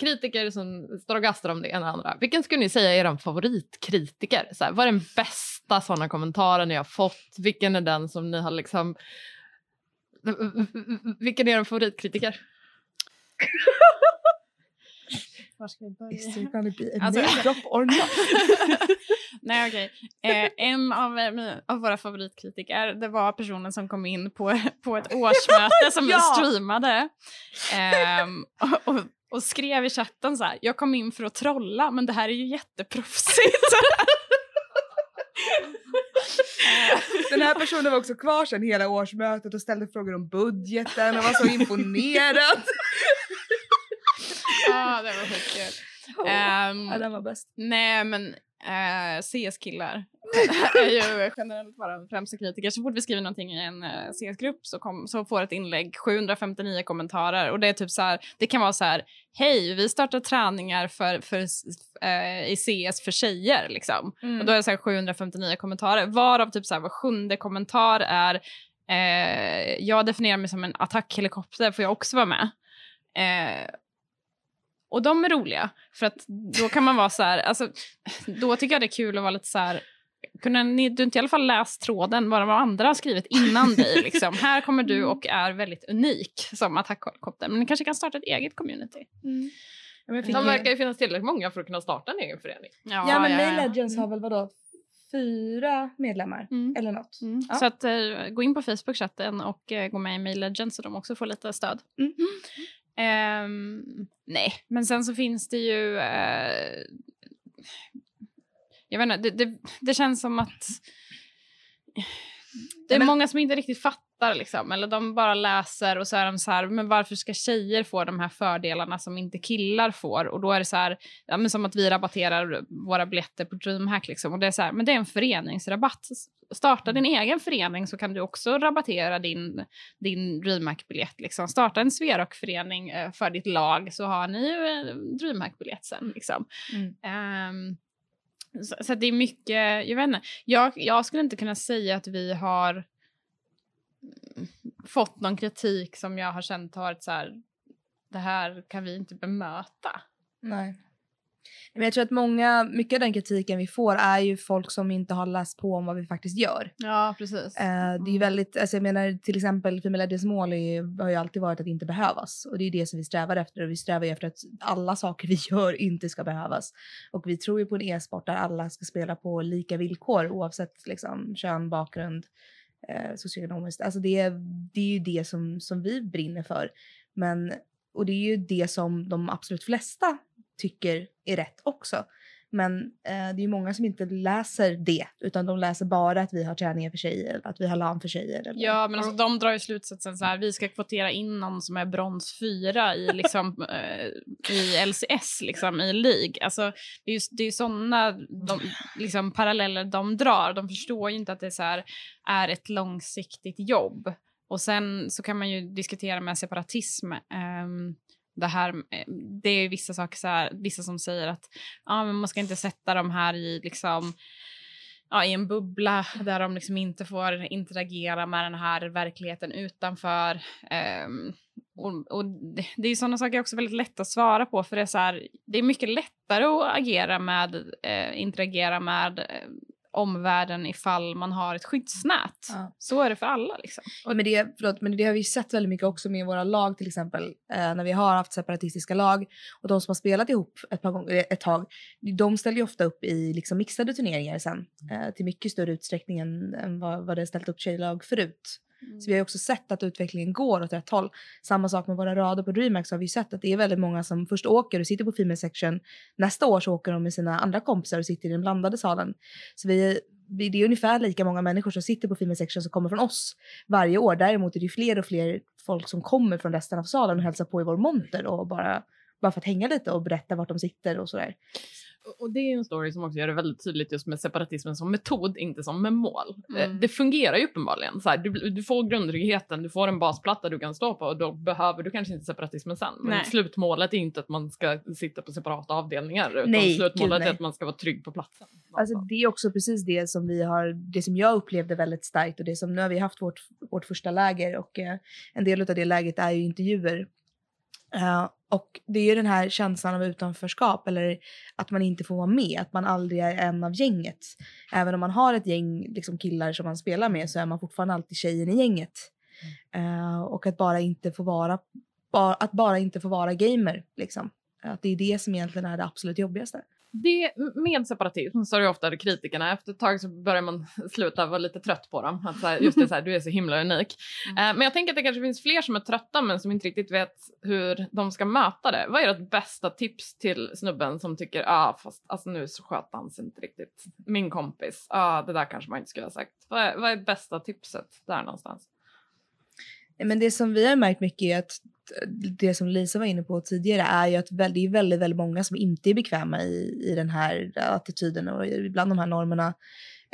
kritiker som står och gastar om det ena och andra. Vilken skulle ni säga är er favoritkritiker? Så här, vad är den bästa sådana kommentaren ni har fått? Vilken är den som ni har liksom... Vilken är er favoritkritiker? Var ska vi börja? Is there gonna be a Alltså- name drop or not? Nej, okej. Eh, en av, eh, av våra favoritkritiker, det var personen som kom in på, på ett årsmöte som vi Ja! streamade. Ehm, och, och, och skrev i chatten så här, jag kom in för att trolla men det här är ju jätteproffsigt. Den här personen var också kvar sen hela årsmötet och ställde frågor om budgeten och var så imponerad. Ja, det var skitkul. Ehm, ja, den var bäst. Nej, men eh, CS-killar är ju generellt våra främsta kritiker. Så fort vi skriver någonting i en eh, CS-grupp så, kom, så får ett inlägg 759 kommentarer. Och det är typ så här, det kan vara så här, hej, vi startar träningar för, för, eh, i CS för tjejer. Liksom. Och då är det så här 759 kommentarer, varav typ så här var sjunde kommentar är jag definierar mig som en attackhelikopter, får jag också vara med? Eh, och de är roliga, för att då kan man vara så här, alltså, då tycker jag det är kul att vara lite så här, kunde ni, du inte i alla fall läst tråden vad de andra har skrivit innan dig? Liksom. Här kommer du och är väldigt unik som attackhelikopter, men ni kanske kan starta ett eget community. Ja, jag fick De verkar ju finnas tillräckligt många för att kunna starta en egen förening. Ja, men Mail Legends har väl vadå? Fyra medlemmar Mm. eller något? Mm. Ja. Så att, eh, gå in på Facebook-chatten och eh, gå med i Mail Legends så de också får lite stöd. Mm. Um, nej, men sen så finns det ju... Uh, jag vet inte, det, det, det känns som att det är men- många som inte riktigt fattar liksom, eller de bara läser och så är de så här, men varför ska tjejer få de här fördelarna som inte killar får? Och då är det så här, ja, men som att vi rabatterar våra biljetter på DreamHack liksom. Och det är så här, men det är en föreningsrabatt. Starta din egen förening så kan du också rabattera din, din DreamHack-biljett. Liksom. Starta en Sverok-förening eh, för ditt lag så har ni ju eh, DreamHack-biljett sen. Liksom. Mm. Ehm, så, så det är mycket, jag vet inte. Jag, jag skulle inte kunna säga att vi har fått någon kritik som jag har känt har varit så här, det här kan vi inte bemöta. Nej. Men jag tror att många, mycket av den kritiken vi får är ju folk som inte har läst på om vad vi faktiskt gör. Ja, precis. Eh, det är ju väldigt, alltså jag menar till exempel Female Legends mål är, har ju alltid varit att inte behövas. Och det är det som vi strävar efter och vi strävar ju efter att alla saker vi gör inte ska behövas. Och vi tror ju på en e-sport där alla ska spela på lika villkor oavsett liksom, kön, bakgrund, eh, socioekonomiskt. Alltså det, det är ju det som, som vi brinner för. Men, och det är ju det som de absolut flesta tycker är rätt också. Men eh, det är många som inte läser det utan de läser bara att vi har träningar för tjejer, att vi har LAN för tjejer. Eller, Ja, men alltså, de drar ju slutsatsen så här, vi ska kvotera in någon som är brons 4 i, liksom, eh, i LCS, liksom, i League. Alltså, det är ju det är sådana de, liksom, paralleller de drar. De förstår ju inte att det så här, är ett långsiktigt jobb och sen så kan man ju diskutera med separatism. Um, det här, eh, det är vissa saker så här, vissa som säger att ah, men man ska inte sätta de här i liksom ja, i en bubbla där de liksom inte får interagera med den här verkligheten utanför. Um, och, och det, det är sådana saker också väldigt lätt att svara på för det är, så här, det är mycket lättare att agera med, eh, interagera med eh, omvärlden ifall man har ett skyddsnät. Ja. Så är det för alla. Liksom. Och men, det, förlåt, men det har vi sett väldigt mycket också med våra lag till exempel. Eh, när vi har haft separatistiska lag och de som har spelat ihop ett, par gånger, ett tag, de ställer ju ofta upp i liksom mixade turneringar sen. Eh, till mycket större utsträckning än, än vad, vad det ställt upp tjejlag förut. Mm. Så vi har också sett att utvecklingen går åt rätt håll. Samma sak med våra rader på DreamHack så har vi sett att det är väldigt många som först åker och sitter på Female Section. Nästa år så åker de med sina andra kompisar och sitter i den blandade salen. Så vi, vi, det är ungefär lika många människor som sitter på Female Section som kommer från oss varje år. Däremot är det fler och fler folk som kommer från resten av salen och hälsar på i vår monter och bara, bara för att hänga lite och berätta vart de sitter och sådär. Och det är en story som också gör det väldigt tydligt just med separatismen som metod, inte som med mål. Eh, mm. Det fungerar ju uppenbarligen. Så här, du, du, får grundtryggheten, du får en basplatta du kan stå på och då behöver du kanske inte separatismen sen. Men nej. slutmålet är inte att man ska sitta på separata avdelningar utan nej, slutmålet gud, är att man ska vara trygg på platsen. Alltså, det är också precis det som vi har, det som jag upplevde väldigt starkt och det som nu har vi haft vårt, vårt första läger och eh, en del av det läget är ju intervjuer Uh, och det är ju den här känslan av utanförskap eller att man inte får vara med, att man aldrig är en av gänget. Även om man har ett gäng liksom, killar som man spelar med så är man fortfarande alltid tjejen i gänget. Uh, och att bara inte få vara, ba, att bara inte få vara gamer liksom. Att det är det som egentligen är det absolut jobbigaste det, med separatism så är det ofta kritikerna, efter ett tag så börjar man sluta vara lite trött på dem. Att så här, just det, så här, du är så himla unik. Mm. Uh, men jag tänker att det kanske finns fler som är trötta men som inte riktigt vet hur de ska möta det. Vad är ert bästa tips till snubben som tycker, ah fast alltså nu så sköt han sig inte riktigt. Min kompis, ah det där kanske man inte skulle ha sagt. Vad är, vad är bästa tipset där någonstans? Men det som vi har märkt mycket är att eh, det som Lisa var inne på tidigare är ju att det är väldigt, väldigt många som inte är bekväma i, i den här attityden och ibland de här normerna.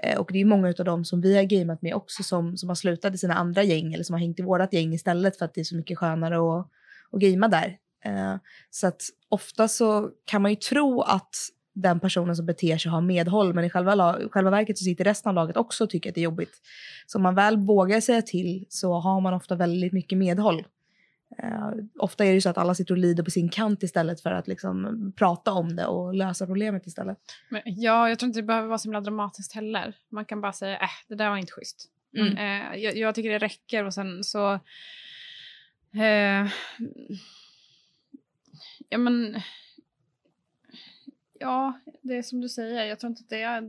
Eh, och det är många av dem som vi har gameat med också som, som har slutat i sina andra gäng eller som har hängt i vårat gäng istället för att det är så mycket skönare att, att gamea där. Eh, så att ofta så kan man ju tro att den personen som beter sig har medhåll men i själva, själva verket så sitter resten av laget också och tycker att det är jobbigt. Så om man väl vågar säga till så har man ofta väldigt mycket medhåll. Uh, ofta är det så att alla sitter och lider på sin kant istället för att liksom prata om det och lösa problemet istället. Men, ja, jag tror inte det behöver vara så himla dramatiskt heller. Man kan bara säga äh, det där var inte schysst. Mm. Uh, jag, jag, tycker det räcker och sen så... Uh, ja men... Ja, det är som du säger. Jag tror inte att det är...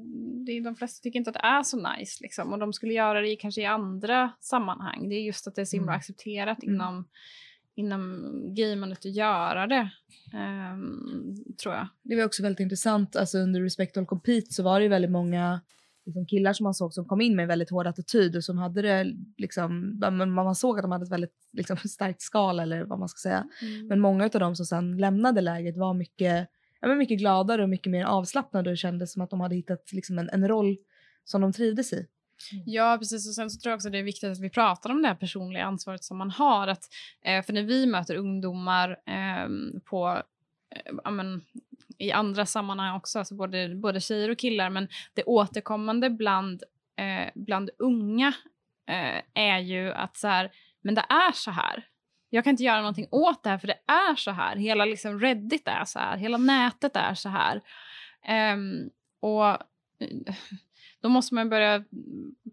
Det är de flesta tycker inte att det är så nice liksom. Och de skulle göra det kanske i andra sammanhang. Det är just att det är så himla mm. accepterat mm. inom inom gamandet att göra det. Um, tror jag. Det var också väldigt intressant. Alltså under Respect All Compete så var det väldigt många liksom, killar som man såg som kom in med en väldigt hård attityd och som hade det liksom, man, man såg att de hade ett väldigt liksom, starkt skal eller vad man ska säga. Mm. Men många av dem som sen lämnade läget var mycket, ja, men mycket gladare och mycket mer avslappnade och kände som att de hade hittat liksom, en, en roll som de trivdes i. Mm. Ja, precis. Och sen så tror jag också det är viktigt att vi pratar om det här personliga ansvaret som man har. Att, eh, för när vi möter ungdomar eh, på eh, men, i andra sammanhang också, alltså både, både tjejer och killar, men det återkommande bland, eh, bland unga eh, är ju att så här, men det är så här. Jag kan inte göra någonting åt det här för det är så här. Hela liksom Reddit är så här, hela nätet är så här. Um, och eh, då måste man börja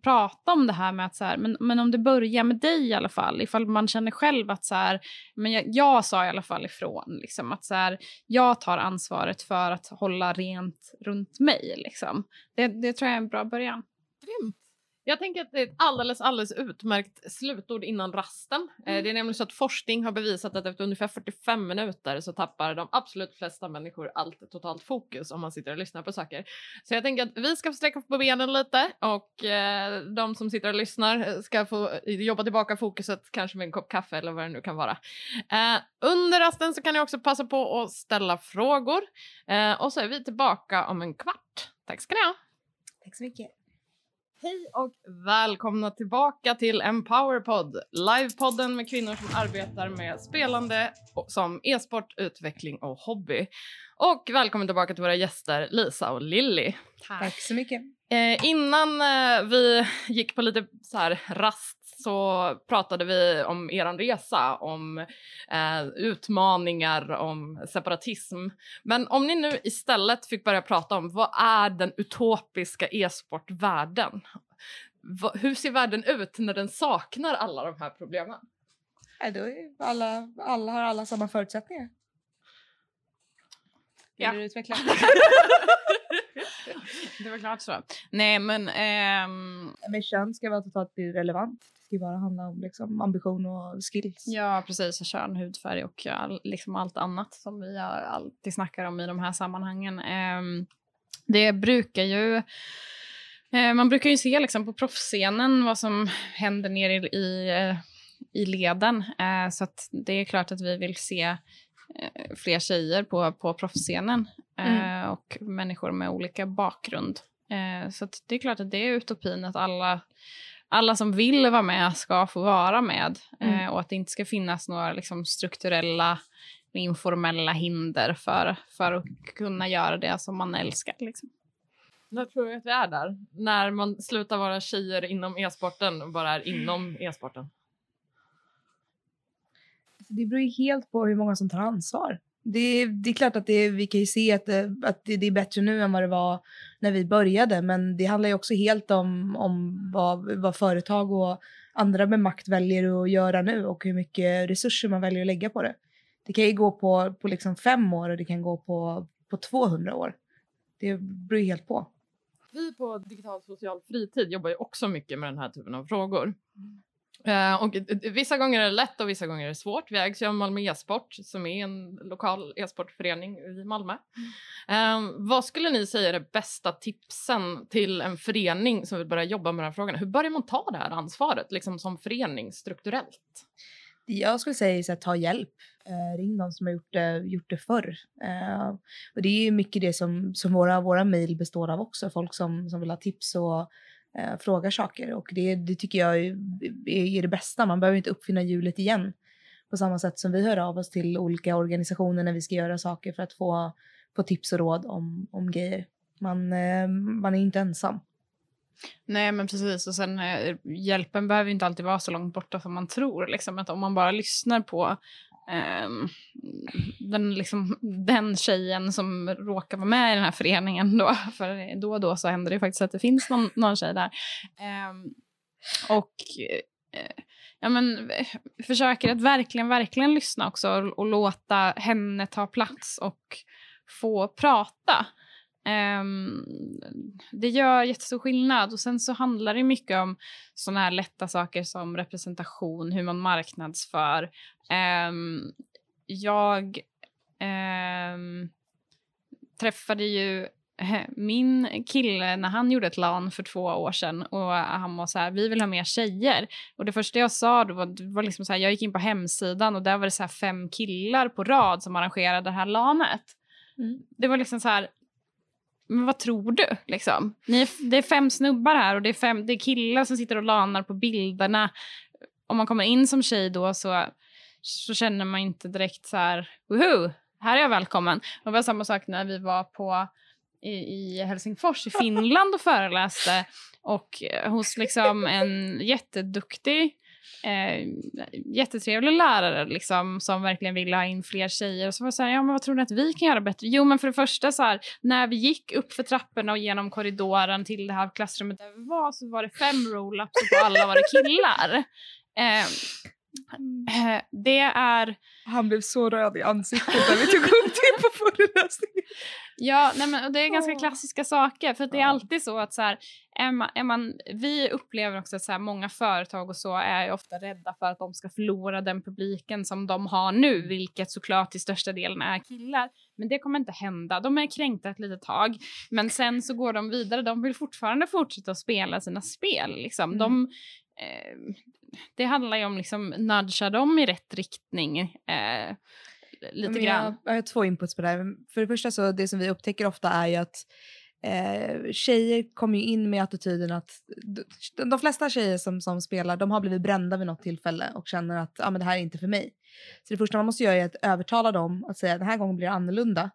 prata om det här med att så här, men, men om det börjar med dig i alla fall, ifall man känner själv att så här, men jag, jag sa i alla fall ifrån, liksom, att så här, jag tar ansvaret för att hålla rent runt mig. Liksom. Det, det tror jag är en bra början. Grymt. Jag tänker att det är ett alldeles, alldeles utmärkt slutord innan rasten. Eh, mm. Det är nämligen så att forskning har bevisat att efter ungefär 45 minuter så tappar de absolut flesta människor allt totalt fokus om man sitter och lyssnar på saker. Så jag tänker att vi ska sträcka på benen lite och eh, de som sitter och lyssnar ska få jobba tillbaka fokuset kanske med en kopp kaffe eller vad det nu kan vara. Eh, under rasten så kan ni också passa på att ställa frågor och så är vi tillbaka om en kvart. Tack ska ni ha. Tack så mycket. Hej och välkomna tillbaka till Empowerpod, livepodden med kvinnor som arbetar med spelande som e-sport, utveckling och hobby. Och välkommen tillbaka till våra gäster Lisa och Lilly. Tack så mycket. Eh, innan eh, vi gick på lite så här rast så pratade vi om er resa, om eh, utmaningar, om separatism. Men om ni nu istället fick börja prata om vad är den utopiska e-sportvärlden? Hur ser världen ut när den saknar alla de här problemen? Då är alla, alla har alla samma förutsättningar. Ja. Vill du utveckla? Det var klart så. Nej, men... ehm, Men kön ska vara totalt irrelevant. Det bara handla om liksom, ambition och skills. ja, precis. Kön, hudfärg och all, liksom allt annat som vi alltid snackar om i de här sammanhangen. Ehm, det brukar ju... eh, man brukar ju se liksom på proffsscenen vad som händer nere i, i, eh, i leden. Eh, så det är klart att vi vill se eh, fler tjejer på, på proffsscenen eh, och människor med olika bakgrund. Eh, så det är klart att det är utopin att alla, alla som vill vara med ska få vara med eh, Mm. och att det inte ska finnas några liksom, strukturella informella hinder för, för att kunna göra det som man älskar. Liksom. När tror jag att vi är där? När man slutar vara tjejer inom e-sporten och bara är inom e-sporten? Det beror ju helt på hur många som tar ansvar. Det, är- det är klart att det, vi kan ju se att, det, att det, det är bättre nu än vad det var när vi började. Men det handlar ju också helt om, om vad, vad företag och andra med makt väljer att göra nu och hur mycket resurser man väljer att lägga på det. Det kan ju gå på, på liksom fem år och det kan gå på, på 200 år. Det beror ju helt på. Vi på Digital social fritid jobbar ju också mycket med den här typen av frågor. Eh, och eh, vissa gånger är det lätt och vissa gånger är det svårt. Vi ägs ju av Malmö e-sport som är en lokal e-sportförening i Malmö. Eh, vad skulle ni säga är det bästa tipsen till en förening som vill börja jobba med de här frågorna? Hur börjar man ta det här ansvaret liksom som förening strukturellt? Jag skulle säga så att ta hjälp. Eh, ring de som har gjort det, gjort det förr. Eh, och det är mycket det som, som våra, våra mejl består av också. Folk som, som vill ha tips och eh, frågar saker. Och det, det tycker jag är, är det bästa. Man behöver inte uppfinna hjulet igen. På samma sätt som vi hör av oss till olika organisationer när vi ska göra saker för att få, få tips och råd om, om grejer. Man, eh, man är inte ensam. Nej, men precis. Och sen eh, hjälpen behöver inte alltid vara så långt borta som man tror. Liksom. Att om man bara lyssnar på ehm, den, liksom, den tjejen som råkar vara med i den här föreningen då, för då och då så händer det ju faktiskt att det finns någon, någon tjej där. Ehm, och eh, ja, men, försöker att verkligen, verkligen lyssna också och, och låta henne ta plats och få prata. Ehm, det gör jättestor skillnad. Och sen så handlar det mycket om såna här lätta saker som representation, hur man marknadsför. Ehm, jag ehm, träffade ju min kille när han gjorde ett LAN för två år sedan och han var så här, vi vill ha mer tjejer. Och det första jag sa då var, var liksom så här, jag gick in på hemsidan och där var det så fem killar på rad som arrangerade det här LANet. Mm. Det var liksom så här, men vad tror du? Liksom? Ni är, det är fem snubbar här och det är, fem, det är killar som sitter och lanar på bilderna. Om man kommer in som tjej då så, så känner man inte direkt så här, woho, här är jag välkommen. Det var samma sak när vi var på i, i Helsingfors i Finland och föreläste och eh, hos liksom en jätteduktig eh, jättetrevlig lärare liksom, som verkligen ville ha in fler tjejer. Och så var jag så här, ja men vad tror ni att vi kan göra bättre? Jo men för det första så här, när vi gick upp för trapporna och genom korridoren till det här klassrummet där vi var så var det fem roll-ups och på alla var det killar. Eh, det är Han blev så röd i ansiktet när vi tog upp det på föreläsningen. Ja, nej men, och det är ganska klassiska saker. För det är alltid så att så här, är man, är man, vi upplever också att så här, många företag och så är ofta rädda för att de ska förlora den publiken som de har nu, vilket såklart till största delen är killar. Men det kommer inte hända. De är kränkta ett litet tag, men sen så går de vidare. De vill fortfarande fortsätta att spela sina spel. Liksom. Mm. De, eh, det handlar ju om liksom nudga dem i rätt riktning. Eh, lite grann. Jag, jag har två inputs på det här. För det första så det som vi upptäcker ofta är ju att eh, tjejer kommer in med attityden att de, de flesta tjejer som, som spelar de har blivit brända vid något tillfälle och känner att ah, men det här är inte för mig. Så det första man måste göra är att övertala dem att säga att den här gången blir det annorlunda.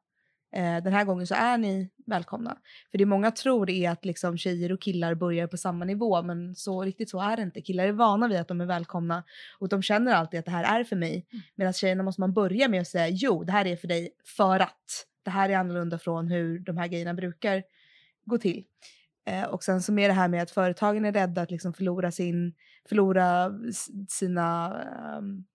Eh, den här gången så är ni välkomna. För det många tror är att liksom tjejer och killar börjar på samma nivå men så riktigt så är det inte. Killar är vana vid att de är välkomna och de känner alltid att det här är för mig. Mm. Medan tjejerna måste man börja med att säga jo det här är för dig för att det här är annorlunda från hur de här grejerna brukar gå till. Eh, och sen så med det här med att företagen är rädda att liksom förlora sin, förlora sina um,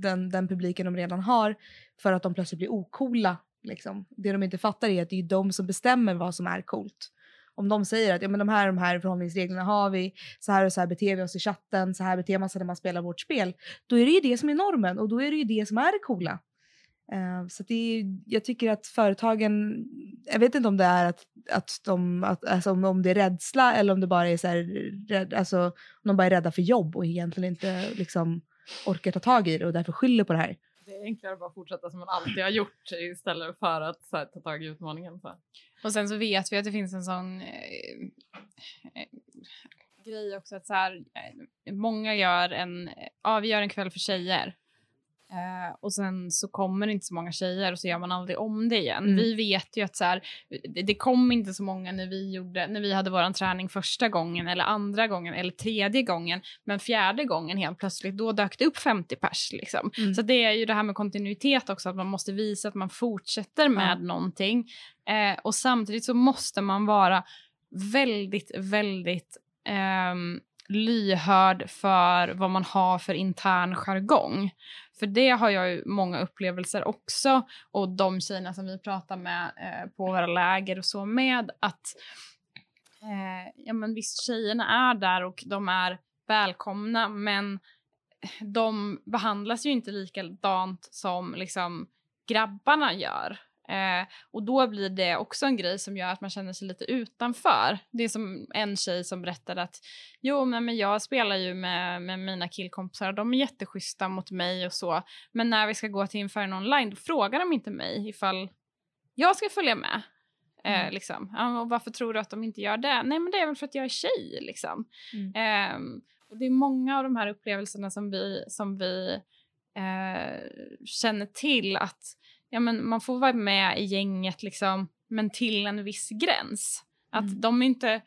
den, den publiken de redan har för att de plötsligt blir okola Liksom. Det de inte fattar är att det är de som bestämmer vad som är coolt. Om de säger att ja, men de här de här förhållningsreglerna har vi, så här och så här beter vi oss i chatten, så här beter man sig när man spelar vårt spel. Då är det ju det som är normen och då är det ju det som är det coola. Uh, så det är, jag tycker att företagen, jag vet inte om det är att, att de, att, alltså om, om det är rädsla eller om det bara är så här, rädd, alltså om de bara är rädda för jobb och egentligen inte liksom orkar ta tag i det och därför skyller på det här det är enklare att bara fortsätta som man alltid har gjort istället för att här, ta tag i utmaningen. Så. Och sen så vet vi att det finns en sån eh, eh, grej också att så här, eh, många gör en, eh, avgör en kväll för tjejer Uh, och sen så kommer det inte så många tjejer och så gör man aldrig om det igen. Mm. Vi vet ju att så här, det, det, kom inte så många när vi, gjorde, när vi hade vår träning första gången eller andra gången eller tredje gången. Men fjärde gången helt plötsligt, då dök det upp 50 pers. Liksom. Mm. Så det är ju det här med kontinuitet också, att man måste visa att man fortsätter med mm. någonting. Uh, och samtidigt så måste man vara väldigt, väldigt um, lyhörd för vad man har för intern jargong. För det har jag ju många upplevelser också och de tjejerna som vi pratar med eh, på våra läger och så med att eh, ja men visst tjejerna är där och de är välkomna men de behandlas ju inte likadant som liksom grabbarna gör. Eh, och då blir det också en grej som gör att man känner sig lite utanför. Det är som en tjej som berättade att jo, men, jag spelar ju med, med mina killkompisar och de är jätteschyssta mot mig och så. Men när vi ska gå till Inferno online då frågar de inte mig ifall jag ska följa med. Eh, mm. liksom. ja, och varför tror du att de inte gör det? Nej, men det är väl för att jag är tjej. Liksom. Mm. Eh, och det är många av de här upplevelserna som vi, som vi eh, känner till att ja, men man får vara med i gänget liksom, men till en viss gräns. Att mm. de inte,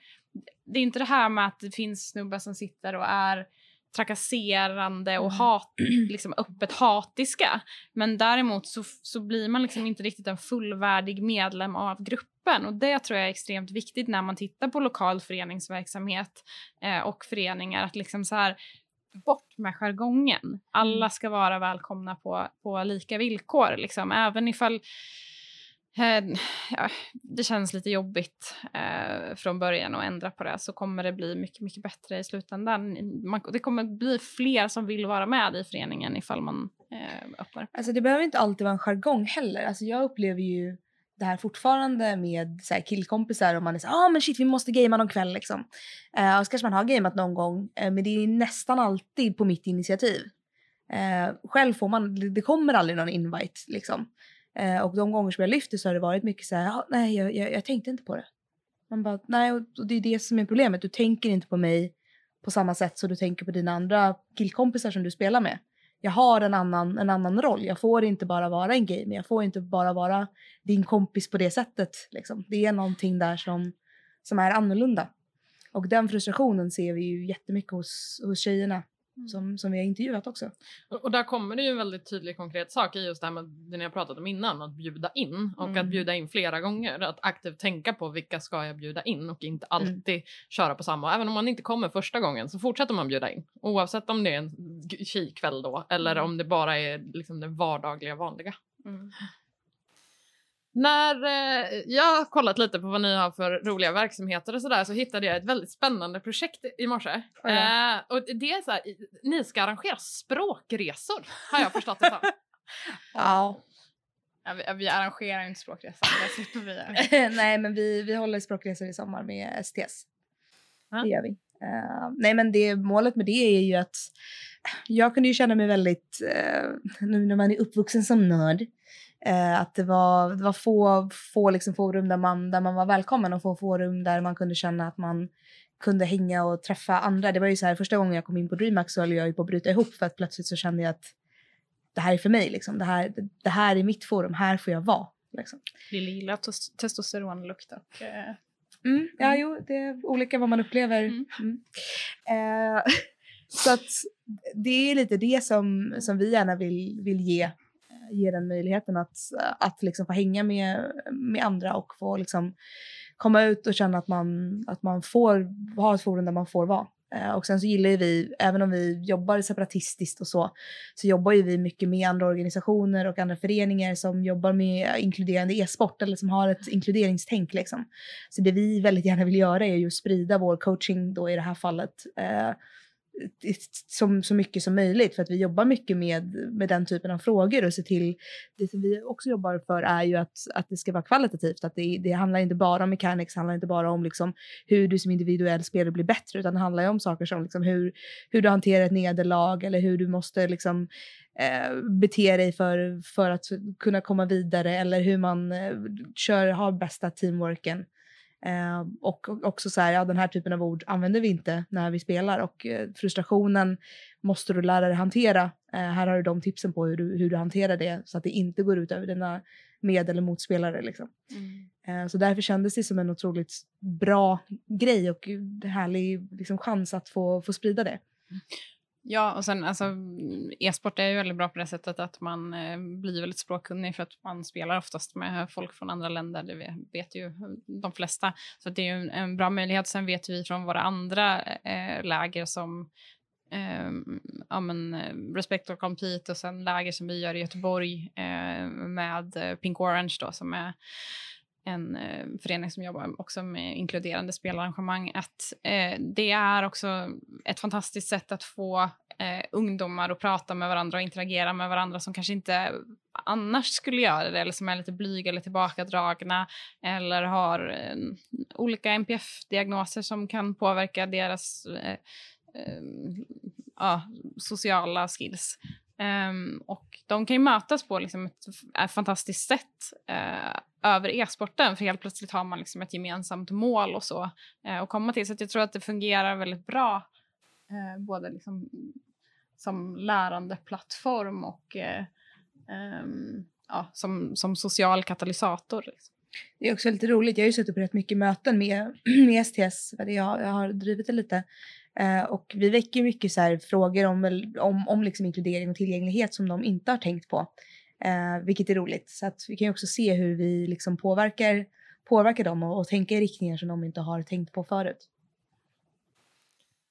det är inte det här med att det finns snubbar som sitter och är trakasserande och mm. hat, liksom öppet hatiska. Men däremot så, så blir man liksom inte riktigt en fullvärdig medlem av gruppen. Och det tror jag är extremt viktigt när man tittar på lokal föreningsverksamhet eh, och föreningar. Att liksom så här, bort med jargongen. Alla mm. ska vara välkomna på, på lika villkor. Liksom. Även ifall eh, ja, det känns lite jobbigt eh, från början att ändra på det så kommer det bli mycket, mycket bättre i slutändan. Man, det kommer bli fler som vill vara med i föreningen ifall man eh, öppnar. Alltså det behöver inte alltid vara en jargong heller. Alltså jag upplever ju det här fortfarande med så här, killkompisar och man är så ah men shit vi måste gamea någon kväll liksom. Eh, och så kanske man har gameat någon gång eh, men det är nästan alltid på mitt initiativ. Eh, själv får man, det kommer aldrig någon invite liksom. Eh, och de gånger som jag lyfter så har det varit mycket så här, ah, nej jag, jag, jag, tänkte inte på det. Man bara, nej och det är det som är problemet, du tänker inte på mig på samma sätt som du tänker på dina andra killkompisar som du spelar med jag har en annan, en annan roll. Jag får inte bara vara en gamer, jag får inte bara vara din kompis på det sättet. Liksom. Det är någonting där som, som är annorlunda. Och den frustrationen ser vi ju jättemycket hos, hos tjejerna Mm. som, som vi har intervjuat också. Och, och, där kommer det ju en väldigt tydlig konkret sak i just det här med det ni har pratat om innan, att bjuda in och mm. att bjuda in flera gånger. Att aktivt tänka på vilka ska jag bjuda in och inte mm. alltid mm. köra på samma. Även om man inte kommer första gången så fortsätter man bjuda in oavsett om det är en tjejkväll då eller mm. om det bara är liksom det vardagliga vanliga. När eh, jag har kollat lite på vad ni har för roliga verksamheter och sådär så hittade jag ett väldigt spännande projekt i morse. Eh, och det är så här, ni ska arrangera språkresor har jag förstått det som. ja. Ja, vi, vi arrangerar inte språkresor, det slipper vi Nej men vi, vi håller språkresor i sommar med STS. Ha? Det gör vi. Eh, nej men det, målet med det är ju att jag kunde ju känna mig väldigt, eh, nu när man är uppvuxen som nörd, eh, att det var, det var få, få liksom forum där man, där man var välkommen och få forum där man kunde känna att man kunde hänga och träffa andra. Det var ju så här första gången jag kom in på DreamHack så höll jag ju på att bryta ihop för att plötsligt så kände jag att det här är för mig liksom. Det här, det här är mitt forum, här får jag vara. Liksom. Lille gillar tes- testosteronlukt och eh, Mm, ja, Mm. jo, det är olika vad man upplever. Mm. Mm. Eh, så att det är lite det som, som vi gärna vill, vill ge, ge den möjligheten att, att liksom få hänga med, med andra och få liksom komma ut och känna att man, att man får ha ett forum där man får vara. Eh, och sen så gillar ju vi, även om vi jobbar separatistiskt och så, så jobbar ju vi mycket med andra organisationer och andra föreningar som jobbar med inkluderande e-sport eller som har ett inkluderingstänk liksom. Så det vi väldigt gärna vill göra är ju att sprida vår coaching då i det här fallet eh, som så mycket som möjligt för att vi jobbar mycket med, med den typen av frågor och ser till, det som vi också jobbar för är ju att, att det ska vara kvalitativt, att det, det handlar inte bara om mechanics, det handlar inte bara om liksom hur du som individuell spelare blir bättre utan det handlar ju om saker som liksom hur, hur du hanterar ett nederlag eller hur du måste liksom eh, bete dig för, för att kunna komma vidare eller hur man eh, kör, har bästa teamworken. Eh, och och också så här, ja den här typen av ord använder vi inte när vi spelar och eh, frustrationen måste du lära dig hantera. Eh, här har du de tipsen på hur du, hur du hanterar det så att det inte går ut över dina med eller motspelare. Liksom. Eh, så därför kändes det som en otroligt bra grej och en härlig liksom, chans att få, få sprida det. Ja, och sen alltså e-sport är ju väldigt bra på det sättet att man eh, blir väldigt språkkunnig för att man spelar oftast med folk från andra länder, det vet, ju de flesta. Så det är ju en, en bra möjlighet. Sen vet vi från våra andra eh, läger som eh, ja, men, eh, Respect or Compete och sen läger som vi gör i Göteborg eh, med eh, Pink Orange då som är en eh, förening som jobbar också med inkluderande spelarrangemang, att eh, det är också ett fantastiskt sätt att få eh, ungdomar att prata med varandra och interagera med varandra som kanske inte annars skulle göra det eller som är lite blyga eller tillbakadragna eller har eh, olika NPF-diagnoser som kan påverka deras eh, eh, ja, sociala skills. Um, och de kan ju mötas på liksom ett, ett fantastiskt sätt uh, över e-sporten för helt plötsligt har man liksom ett gemensamt mål och så eh, att komma till. Så att jag tror att det fungerar väldigt bra eh, både liksom som lärandeplattform och eh, ehm, ja, som, som social katalysator. Liksom. Det är också lite roligt. Jag har ju suttit på rätt mycket möten med, med STS. Jag, jag har drivit det lite. Eh, och vi väcker mycket så här frågor om, om, om liksom inkludering och tillgänglighet som de inte har tänkt på. Eh, vilket är roligt. Så att vi kan ju också se hur vi liksom påverkar, påverkar dem och, och tänka i riktningar som de inte har tänkt på förut.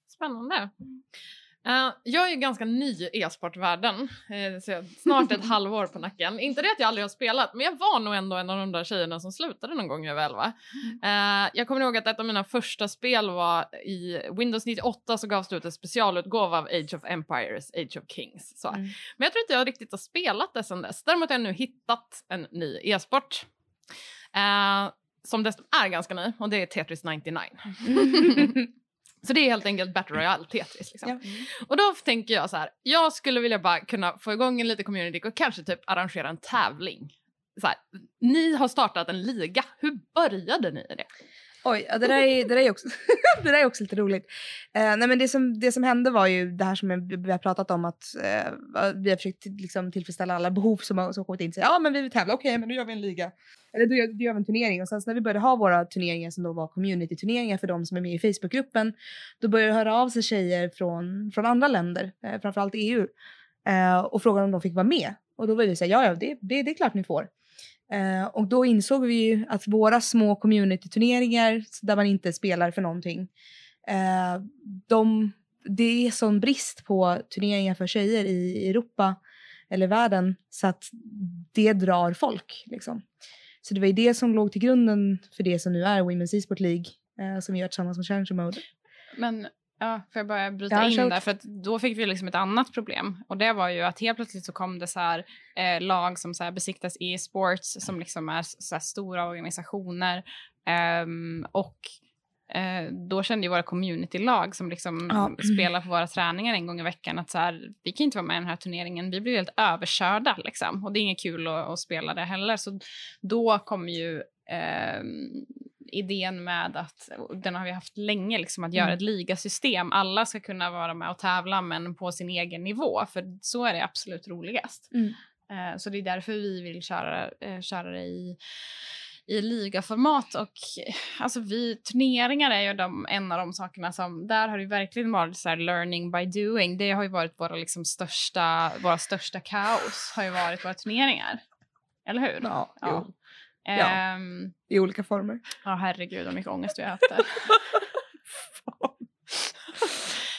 Spännande. Eh, jag är ju ganska ny i e-sportvärlden, uh, så jag snart ett halvår på nacken. Inte det att jag aldrig har spelat, men jag var nog ändå en av de där tjejerna som slutade någon gång över elva. Eh, jag kommer ihåg att ett av mina första spel var i Windows 98 så gavs det ut en specialutgåva av Age of Empires, Age of Kings. Så. Mm. Men jag tror inte jag riktigt har spelat det sedan dess. Däremot har jag nu hittat en ny e-sport. Som dessutom är ganska ny och det är Tetris 99. Så det är helt enkelt Battle Royale Tetris. Liksom. Ja. Och då tänker jag så här, jag skulle vilja bara kunna få igång en liten community och kanske typ arrangera en tävling. Så här, ni har startat en liga, hur började ni i det? Oj, ja, det, där är, det, där är också, det där är också lite roligt. Eh, nej, men det, som, det som hände var ju det här som vi har pratat om att eh, vi har försökt liksom, tillfredsställa alla behov som har, som har kommit in. Så, ja men vi vill tävla, okej men då gör vi en liga. Eller då gör, då gör vi en turnering. Och sen när vi började ha våra turneringar som då var community-turneringar för de som är med i Facebookgruppen. Då började det höra av sig tjejer från, från andra länder, eh, framförallt EU. Eh, och frågade om de fick vara med. Och då var vi så här, ja ja det, det, det är klart ni får. Eh, och då insåg vi ju att våra små community-turneringar där man inte spelar för någonting, eh, de, det är sån brist på turneringar för tjejer i Europa eller världen så att det drar folk. Liksom. Så det var ju det som låg till grunden för det som nu är Women's E-sport League eh, som vi gör tillsammans med Challenger Mode. Men ja, får jag bara bryta Ja, in kör. där? För då fick vi liksom ett annat problem. Och det var ju att helt plötsligt så kom det så här eh, lag som så här besiktas e-sports som liksom är så stora organisationer. Ehm, och eh, då kände ju våra communitylag som liksom Ja. spelar på våra träningar en gång i veckan att så här, vi kan inte vara med i den här turneringen, vi blir helt överkörda liksom. Och det är inget kul att, att spela det heller. Så då kommer ju eh, idén med att, den har vi haft länge, liksom, att göra Mm. ett ligasystem. Alla ska kunna vara med och tävla men på sin egen nivå, för så är det absolut roligast. Mm. Eh, så det är därför vi vill köra, eh, köra det i i ligaformat och alltså vi turneringar är ju de, en av de sakerna som där har det verkligen varit så learning by doing. Det har ju varit våra liksom största, våra största kaos har ju varit våra turneringar. Eller hur? Ja, Ja. Jo, Ehm, I olika former. ja herregud vad mycket ångest vi har haft där.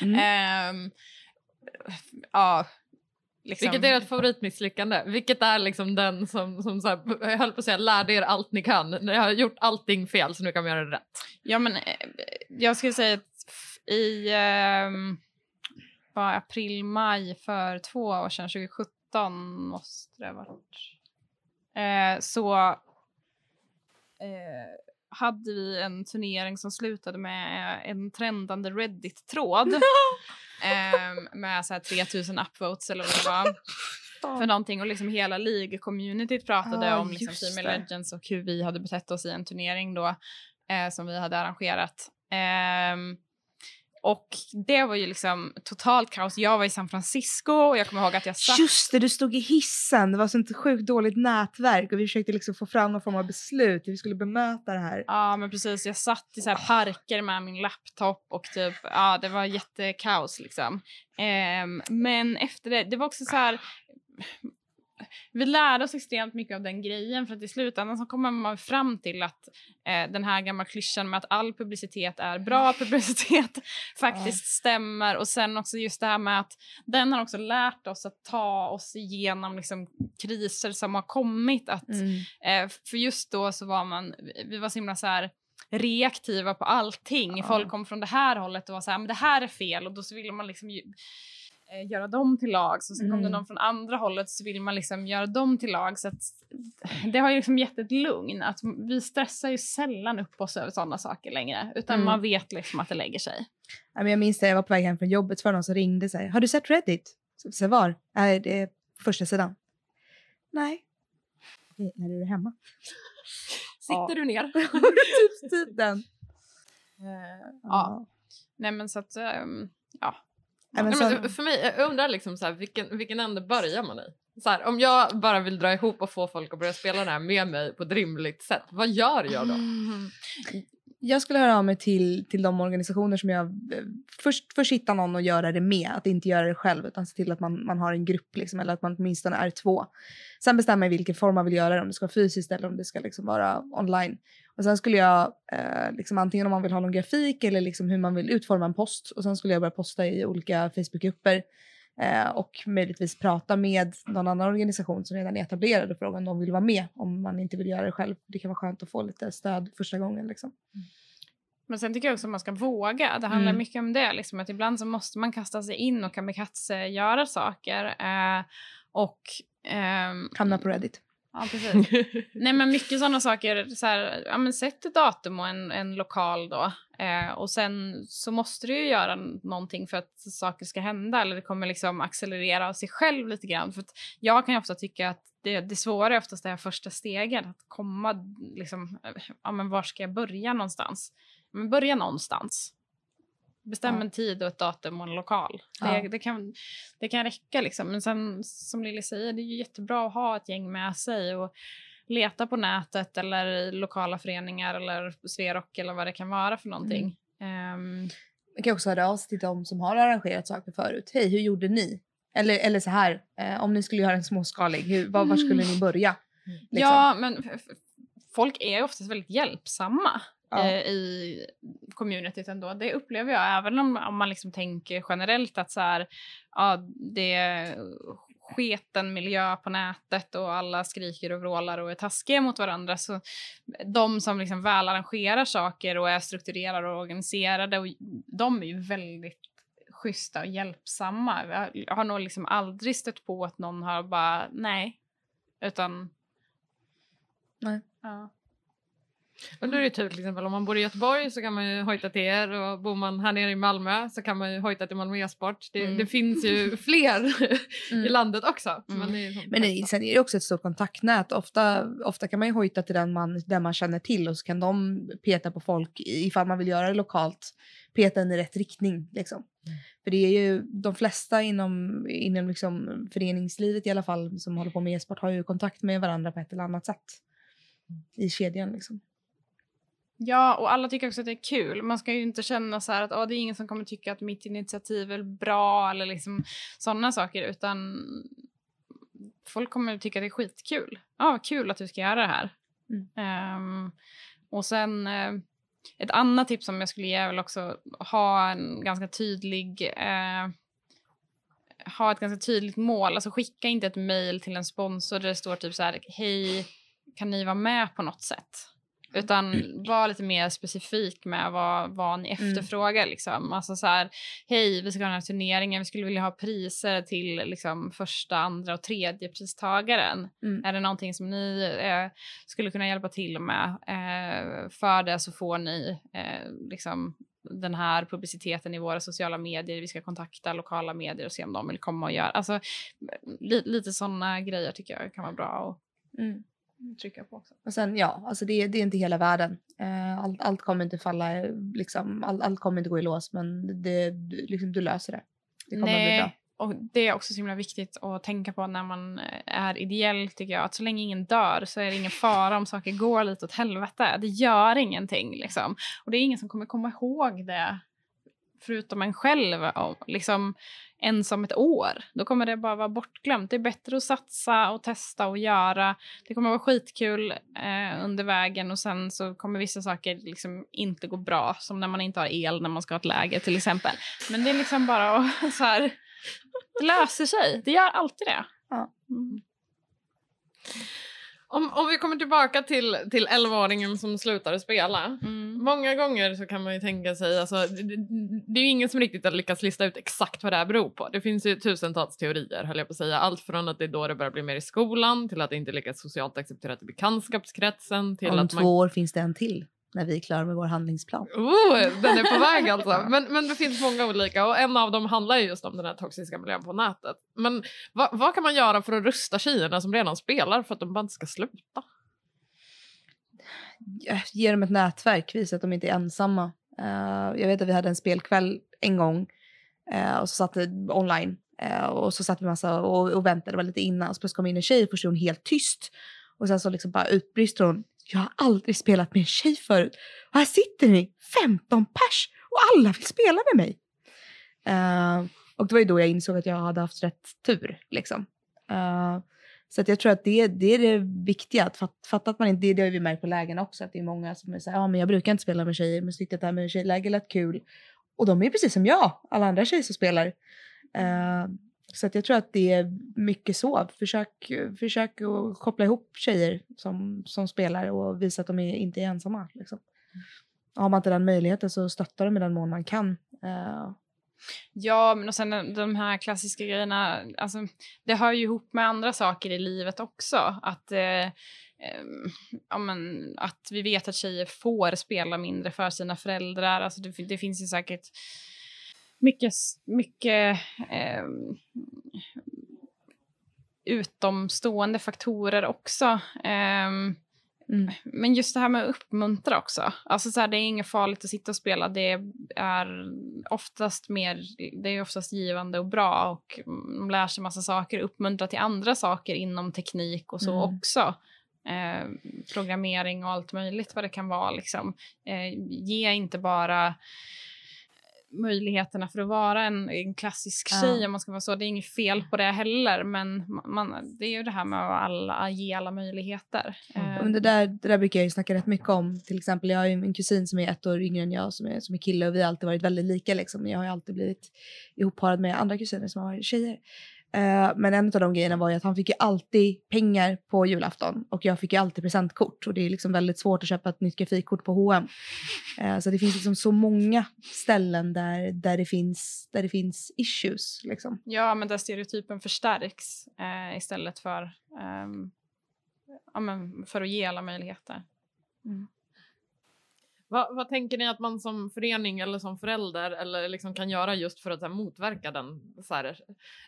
Mm. Ehm, ja. Liksom, Vilket är ert favoritmisslyckande? Vilket är liksom den som, som så här, jag höll på att säga lärde er allt ni kan. Ni har gjort allting fel så nu kan vi göra det rätt. Ja, men eh, jag skulle säga att i ehm, var april, maj för två år sedan, 2017 måste det ha varit, eh, så eh, hade vi en turnering som slutade med eh, en trendande Reddit-tråd eh, med så här 3000 upvotes eller vad det var för någonting och liksom hela liga-communityt pratade Ah, om liksom Female det. Legends och hur vi hade betett oss i en turnering då eh, som vi hade arrangerat. Ehm, och det var ju liksom totalt kaos. Jag var i San Francisco och jag kommer ihåg att jag satt... Just det, du stod i hissen. Det var sånt sjukt dåligt nätverk och vi försökte liksom få fram någon form av beslut hur vi skulle bemöta det här. Ja men precis, jag satt i så här parker med min laptop och typ, ja det var jättekaos liksom. Ehm, men efter det, det var också så här, vi lärde oss extremt mycket av den grejen för att i slutändan så kommer man fram till att eh, den här gamla klyschan med att all publicitet är bra publicitet faktiskt stämmer och sen också just det här med att den har också lärt oss att ta oss igenom liksom kriser som har kommit att Eh, för just då så var man, vi var så himla så här reaktiva på allting. Ja. Folk kom från det här hållet och var så här, men det här är fel och då så ville man liksom ju, eh, göra dem till lags och sen kom det Mm. någon från andra hållet så vill man liksom göra dem till lag så att det har ju liksom gett ett lugn att vi stressar ju sällan upp oss över sådana saker längre utan Mm. man vet liksom att det lägger sig. Ja, jag minns det, jag var på väg hem från jobbet så var det någon som ringde och sa Har du sett Reddit? Så, så var? Nej, det är första sidan. Nej. Okej, när är du hemma? Sitter Ja. du ner? typ, typ den. ja. Nej men så att, ehm, ja. Men så, men för mig, jag undrar liksom så här, vilken, vilken ände börjar man i? Så här, om jag bara vill dra ihop och få folk att börja spela det här med mig på ett rimligt sätt, vad gör jag då? Mm jag skulle höra av mig till, till de organisationer som jag... Eh, först, först hitta någon och göra det med, att inte göra det själv utan se till att man, man har en grupp liksom, eller att man åtminstone är två. Sen bestämma i vilken form man vill göra det, om det ska vara fysiskt eller om det ska liksom vara online. Och sen skulle jag, eh, liksom, antingen om man vill ha någon grafik eller liksom hur man vill utforma en post. Och sen skulle jag börja posta i olika Facebookgrupper eh, och möjligtvis prata med någon annan organisation som redan är etablerad och fråga om de vill vara med om man inte vill göra det själv. Det kan vara skönt att få lite stöd första gången. Liksom. Men sen tycker jag också att man ska våga. Det handlar Mm. mycket om det. Liksom, att ibland så måste man kasta sig in och kamikaze göra saker. Eh, och... ehm, Hamna på Reddit. Ja, precis. Nej, men mycket sådana saker. Så här, ja, men sätt ett datum och en, en lokal då. Eh, och sen så måste du ju göra någonting för att saker ska hända. Eller det kommer liksom accelerera av sig själv lite grann. För jag kan ju ofta tycka att det, det svåra är oftast det här första steget. Att komma liksom, ja men var ska jag börja någonstans? Men börja någonstans. Bestäm en tid och ett datum och en lokal. Det, det, kan, det kan räcka liksom. Men sen som Lilly säger, det är ju jättebra att ha ett gäng med sig och leta på nätet eller i lokala föreningar eller Sverok eller vad det kan vara för någonting. Ehm, Man kan också höra av sig till de som har arrangerat saker förut. Hej, hur gjorde ni? Eller, eller så här, eh, om ni skulle göra en småskalig, hur, var, var skulle ni börja? Liksom. Ja, men folk är oftast väldigt hjälpsamma Ja. eh, i communityt ändå. Det upplever jag, även om, om man liksom tänker generellt att så här, ja, det är sketen miljö på nätet och alla skriker och vrålar och är taskiga mot varandra. Så de som liksom väl arrangerar saker och är strukturerade och organiserade, och de är ju väldigt schyssta och hjälpsamma. Jag har- nog liksom aldrig stött på att någon har bara nej, utan Nej. Ja. Men då är det tur till exempel om man bor i Göteborg så kan man ju hojta till er och bor man här nere i Malmö så kan man ju hojta till Malmö e-sport. Det, Mm. det finns ju fler Mm. i landet också. Mm. Men, det är Men det, sen är det också ett stort kontaktnät. Ofta, ofta kan man ju hojta till den man, den man känner till och så kan de peta på folk ifall man vill göra det lokalt. Peta in i rätt riktning liksom. För det är ju de flesta inom, inom liksom föreningslivet i alla fall som håller på med e-sport har ju kontakt med varandra på ett eller annat sätt. I kedjan liksom. Ja, och alla tycker också att det är kul. Man ska ju inte känna så här att "Åh, det är ingen som kommer tycka att mitt initiativ är bra eller liksom sådana saker, utan folk kommer tycka att det är skitkul. Ja, vad kul att du ska göra det här. Mm. Ehm, och sen eh, ett annat tips som jag skulle ge är väl också ha en ganska tydlig eh, ha ett ganska tydligt mål. Alltså skicka inte ett mejl till en sponsor där det står typ så här hej, kan ni vara med på något sätt? Utan var lite mer specifik med vad, vad ni Mm. efterfrågar. Liksom. Alltså så här, hej, vi ska ha den här turneringen, vi skulle vilja ha priser till liksom, första, andra och tredje pristagaren. Mm. Är det någonting som ni eh, skulle kunna hjälpa till med? Eh, för det så får ni eh, liksom, den här publiciteten i våra sociala medier. Vi ska kontakta lokala medier och se om de vill komma och göra. Alltså, li, lite sådana grejer tycker jag kan vara bra att Mm. Trycka på också. Och sen ja, alltså det, det är inte hela världen. Eh, allt, allt kommer inte falla, eh, liksom, all, allt kommer inte gå i lås men det, du- liksom, du löser det. Det kommer att bli bra. och det är också så himla viktigt att tänka på när man eh, är ideell tycker jag. Att så länge ingen dör så är det ingen fara om saker går lite åt helvete. Det gör ingenting liksom. Och det är ingen som kommer komma ihåg det förutom en själv om, liksom ens om ett år. Då kommer det bara vara bortglömt. Det är bättre att satsa och testa och göra. Det kommer vara skitkul eh, under vägen och sen så kommer vissa saker liksom inte gå bra. Som när man inte har el när man ska ha ett läger till exempel. Men det är liksom bara att så här, det löser sig. Det gör alltid det. Ja. Mm. Om, om vi kommer tillbaka till, till 11-åringen som slutar spela. Mm. Många gånger så kan man ju tänka sig, alltså, det, det, är ju ingen som riktigt har lyckats lista ut exakt vad det här beror på. Det finns ju tusentals teorier höll jag på att säga. Allt från att det är då det börjar bli mer i skolan till att det inte är lika socialt accepterat i bekantskapskretsen till Om att två man... år finns det en till när vi är klara med vår handlingsplan. Oh, den är på väg alltså. Men, men det finns många olika och en av dem handlar ju just om den här toxiska miljön på nätet. Men vad, vad kan man göra för att rusta tjejerna som redan spelar för att de bara inte ska sluta? Eh, Ge dem ett nätverk, visa att de inte är ensamma. Uh, jag vet att vi hade en spelkväll en gång uh, och så satt det online uh, och så satt vi massa och, och väntade, det var lite innan. Så plötsligt kom in en tjej och först är hon helt tyst. Och sen så liksom bara utbrister hon. Jag har aldrig spelat med en tjej förut. Och här sitter ni, 15 pers, och alla vill spela med mig. Och det var ju då jag insåg att jag hade haft rätt tur. Liksom. Så att jag tror att det, det är det viktiga. Att fatta att man inte, det, det har vi märkt på lägen också. Att det är många som säger så ja men jag brukar inte spela med tjejer men så tyckte jag att det här med tjejläger lät kul. Och de är precis som jag, alla andra tjejer som spelar. Uh, så att jag tror att det är mycket så. Försök, försök att koppla ihop tjejer som, som spelar och visa att de är, inte är ensamma. Liksom. Har man inte den möjligheten så stöttar de i den mån man kan. Uh, Ja, men och sen de här klassiska grejerna, alltså, det hör ju ihop med andra saker i livet också. Att, eh, ehm, ja, men, att vi vet att tjejer får spela mindre för sina föräldrar. Alltså, det, det finns ju säkert mycket, mycket eh, utomstående faktorer också. Ehm, mm. men just det här med att uppmuntra också. Alltså så här, det är inget farligt att sitta och spela. Det är oftast mer, det är oftast givande och bra och de lär sig massa saker. Uppmuntra till andra saker inom teknik och så Mm. också. Eh, programmering och allt möjligt vad det kan vara. Liksom. Eh, ge inte bara möjligheterna för att vara en, en klassisk Ja. tjej om man ska vara så. Det är inget fel på det heller men man, det är ju det här med att alla, ge alla möjligheter. Mm. Men det, där, det där brukar jag ju snacka rätt mycket om. Till exempel, jag har ju en kusin som är ett år yngre än jag som är, som är kille och vi har alltid varit väldigt lika. Liksom. Jag har ju alltid blivit ihopparad med andra kusiner som har varit tjejer. Eh, men en av de grejerna var ju att han fick ju alltid pengar på julafton och jag fick ju alltid presentkort och det är liksom väldigt svårt att köpa ett nytt grafikkort på H&M. Eh, så det finns liksom så många ställen där, där, det, finns, där det finns issues. Liksom. Ja, men där stereotypen förstärks eh, istället för, ehm, ja, men för att ge alla möjligheter. Vad, vad, tänker ni att man som förening eller som förälder eller liksom kan göra just för att här, motverka den? Så här,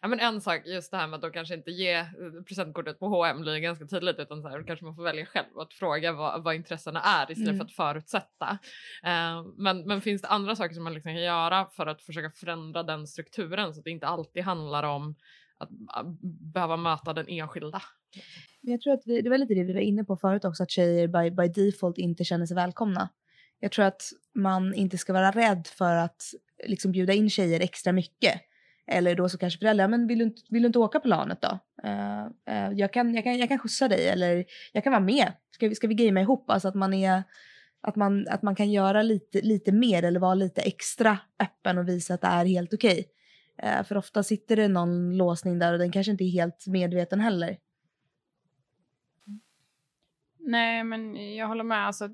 ja, men en sak, just det här med att då kanske inte ge eh, presentkortet på H&M blir ganska tydligt utan så här, kanske man får välja själv att fråga vad, vad intressena är istället mm. för att förutsätta. Uh, men, men finns det andra saker som man liksom kan göra för att försöka förändra den strukturen så att det inte alltid handlar om att behöva möta den enskilda? Jag tror att vi, det var lite det vi var inne på förut också, att tjejer by, by default inte känner sig välkomna. Jag tror att man inte ska vara rädd för att liksom bjuda in tjejer extra mycket. Eller då så kanske föräldrar, men vill du inte, vill du inte åka på LANet då? Uh, uh, jag, kan, jag, kan, jag kan skjutsa dig eller jag kan vara med. Ska vi, ska vi gamea ihop? Alltså att man, är, att man, att man kan göra lite, lite mer eller vara lite extra öppen och visa att det är helt okej. Okay. Uh, för ofta sitter det någon låsning där och den kanske inte är helt medveten heller. Nej, men jag håller med. Alltså,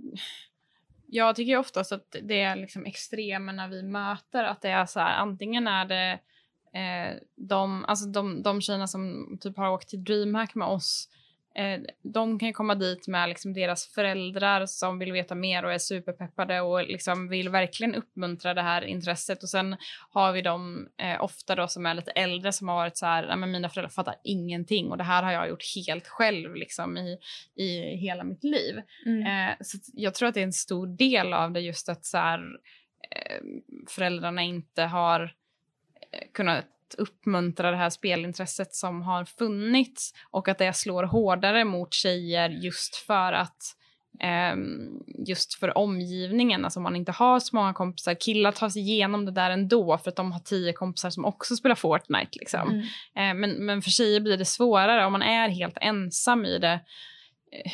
jag tycker oftast att det är liksom extremerna vi möter. Att det är så här, antingen är det eh, de, alltså de, de tjejerna som typ har åkt till DreamHack med oss de kan komma dit med liksom deras föräldrar som vill veta mer och är superpeppade och liksom vill verkligen uppmuntra det här intresset. Och sen har vi de eh, ofta då som är lite äldre som har varit så här, men mina föräldrar fattar ingenting och det här har jag gjort helt själv liksom i, i hela mitt liv. Mm. Eh, så jag tror att det är en stor del av det just att så här, eh, föräldrarna inte har eh, kunnat uppmuntra det här spelintresset som har funnits och att det slår hårdare mot tjejer just för att Um, just för omgivningen, alltså om man inte har så många kompisar. Killar tar sig igenom det där ändå för att de har tio kompisar som också spelar Fortnite. Liksom. Mm. Uh, men, men för tjejer blir det svårare om man är helt ensam i det. Uh,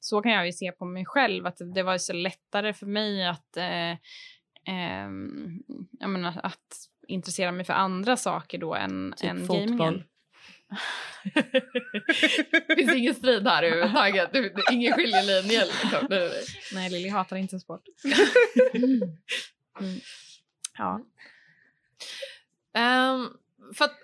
så kan jag ju se på mig själv, att det var så lättare för mig att, uh, um, jag menar, att intressera mig för andra saker då än, typ än gamingen. det finns ingen strid här överhuvudtaget. Ingen skiljelinje. Liksom. Nej, Lilly hatar inte sport. mm. Ja. Um, för att,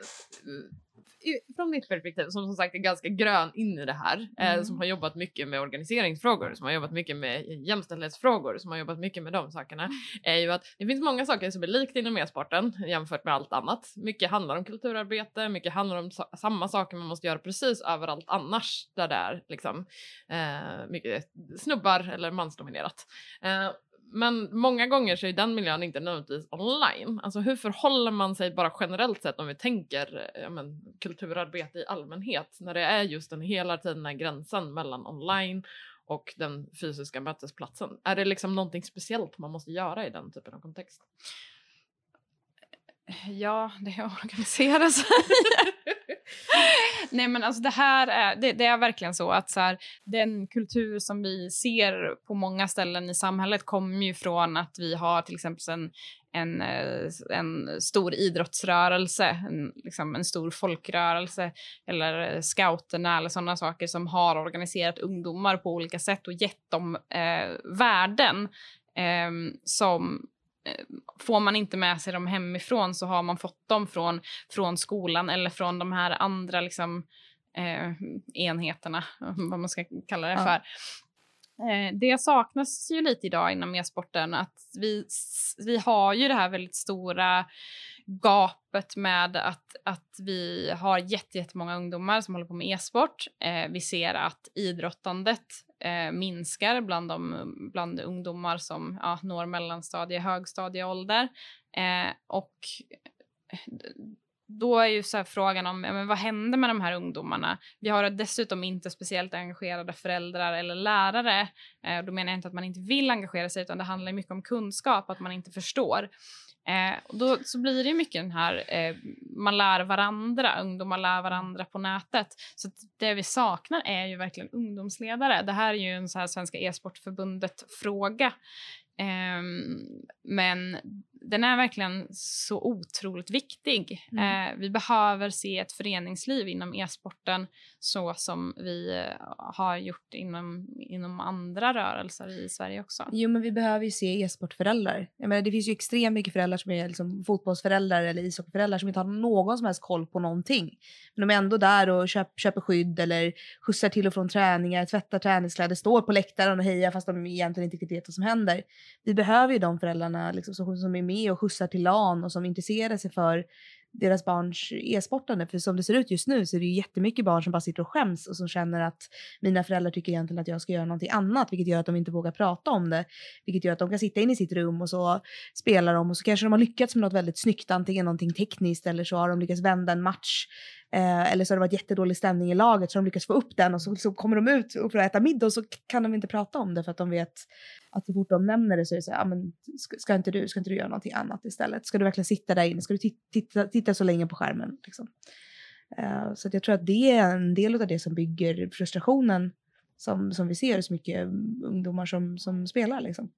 från mitt perspektiv, som som sagt är ganska grön in i det här, eh, mm. eh, som har jobbat mycket med organiseringsfrågor, som har jobbat mycket med jämställdhetsfrågor, som har jobbat mycket med de sakerna, mm. är ju att det finns många saker som är likt inom e-sporten jämfört med allt annat. Mycket handlar om kulturarbete, mycket handlar om so samma saker man måste göra precis överallt annars där det är liksom eh, mycket snubbar eller mansdominerat. Eh, men många gånger så är den miljön inte nödvändigtvis online. Alltså hur förhåller man sig bara generellt sett om vi tänker ja, men, kulturarbete i allmänhet när det är just den hela tiden den gränsen mellan online och den fysiska mötesplatsen? Är det liksom någonting speciellt man måste göra i den typen av kontext? Ja, det är att organisera sig. Nej men alltså det här är, det, det, är verkligen så att så här, den kultur som vi ser på många ställen i samhället kommer ju från att vi har till exempel en, en, eh, en stor idrottsrörelse, en, liksom en stor folkrörelse eller scouterna eller sådana saker som har organiserat ungdomar på olika sätt och gett dem eh, värden eh, som får man inte med sig dem hemifrån så har man fått dem från, från skolan eller från de här andra liksom, eh, enheterna, vad man ska kalla det ja. för. Eh, det saknas ju lite idag inom e-sporten att vi, vi har ju det här väldigt stora gapet med att, att vi har jättemånga ungdomar som håller på med e-sport. Eh, vi ser att idrottandet eh, minskar bland, de, bland ungdomar som ja, når mellanstadie högstadieålder. Eh, och eh, då är ju så frågan om ja, men vad händer med de här ungdomarna. Vi har dessutom inte speciellt engagerade föräldrar eller lärare. Eh, då menar jag inte att man inte vill engagera sig utan det handlar mycket om kunskap, att man inte förstår. Eh, då så blir det mycket den här, eh, man lär varandra, ungdomar lär varandra på nätet. Så det vi saknar är ju verkligen ungdomsledare. Det här är ju en så här Svenska e-sportförbundet-fråga. Eh, men den är verkligen så otroligt viktig. Mm. Eh, vi behöver se ett föreningsliv inom e-sporten så som vi eh, har gjort inom, inom andra rörelser i Sverige också. Jo, men vi behöver ju se e-sportföräldrar. Jag menar, det finns ju extremt mycket föräldrar som är liksom fotbollsföräldrar eller ishockeyföräldrar som inte har någon som helst koll på någonting. Men de är ändå där och köp, köper skydd eller skjutsar till och från träningar, tvättar träningskläder, står på läktaren och hejar fast de egentligen inte riktigt vet vad som händer. Vi behöver ju de föräldrarna liksom, som, som är med och skjutsar till LAN och som intresserar sig för deras barns e-sportande. För som det ser ut just nu så är det ju jättemycket barn som bara sitter och skäms och som känner att mina föräldrar tycker egentligen att jag ska göra någonting annat, vilket gör att de inte vågar prata om det. Vilket gör att de kan sitta inne i sitt rum och så spelar de och så kanske de har lyckats med något väldigt snyggt, antingen någonting tekniskt eller så har de lyckats vända en match. Eh, eller så har det varit jättedålig stämning i laget så de lyckas få upp den och så, så kommer de ut och får äta middag och så kan de inte prata om det för att de vet att så fort de nämner det så är det så här, ah, men ska, ska, inte du, ska inte du göra någonting annat istället? Ska du verkligen sitta där inne? Ska du titta, titta, så länge på skärmen? Liksom? Eh, så att jag tror att det är en del av det som bygger frustrationen som, som vi ser hos mycket ungdomar som, som spelar. Liksom.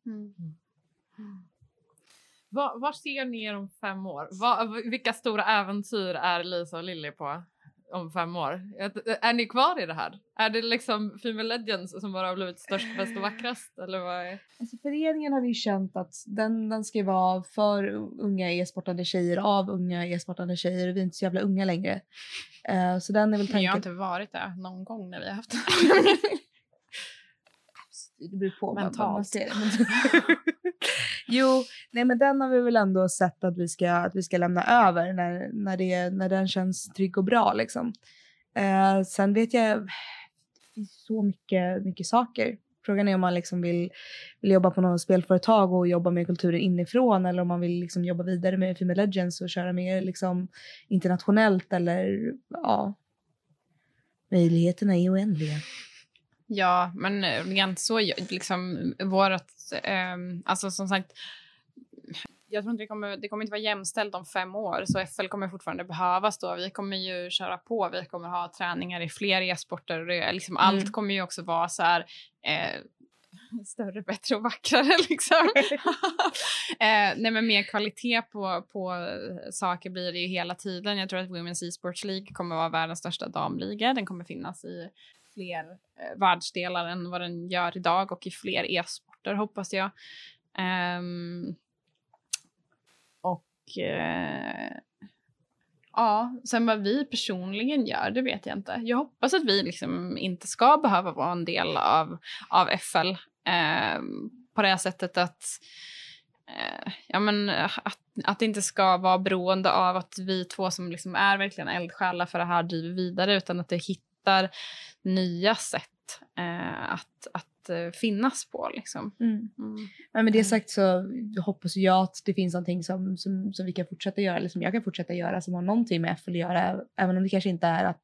Vad, vad ser ni er om fem år? Vad, vilka stora äventyr är Lisa och Lilly på om fem år? Är, ni kvar i det här? Är det liksom Female Legends som bara har blivit störst, bäst och vackrast? Eller vad är... Alltså föreningen har vi ju känt att den, den ska vara för unga e-sportande tjejer av unga e-sportande tjejer. Vi är inte så jävla unga längre. Eh, så den är väl Men jag har tanken. inte varit där någon gång när vi har haft Det beror på man Mentalt. ser. Men- jo, nej men den har vi väl ändå sett att vi ska, att vi ska lämna över när, när, det, när den känns trygg och bra liksom. Eh, sen vet jag, det finns så mycket, mycket saker. Frågan är om man liksom vill, vill jobba på något spelföretag och jobba med kulturen inifrån eller om man vill liksom jobba vidare med Female Legends och köra mer liksom internationellt eller ja. Möjligheterna är oändliga. Ja, men eh, rent så, liksom vårat, ehm, alltså som sagt, jag tror inte det kommer, det kommer inte vara jämställt om fem år, så FL kommer fortfarande behövas då. Vi kommer ju köra på, vi kommer ha träningar i fler e-sporter liksom, Mm. allt kommer ju också vara så här eh, större, bättre och vackrare liksom. eh, nej men mer kvalitet på, på eh, saker blir det ju hela tiden. Jag tror att Women's E-sports League kommer vara världens största damliga. Den kommer finnas i fler eh, världsdelar än vad den gör idag och i fler e-sporter hoppas jag. Um, och eh, ja, sen vad vi personligen gör, det vet jag inte. Jag hoppas att vi liksom inte ska behöva vara en del av, av FL eh, på det här sättet att eh, ja, men, att, att det inte ska vara beroende av att vi två som liksom är verkligen eldsjälar för det här driver vidare utan att det hittar nya sätt eh, att, att eh, finnas på. Liksom. Mm. Mm. Men med det Mm. sagt så hoppas jag att det finns någonting som, som, som vi kan fortsätta göra, eller som jag kan fortsätta göra, som har någonting med FL att göra. Även om det kanske inte är att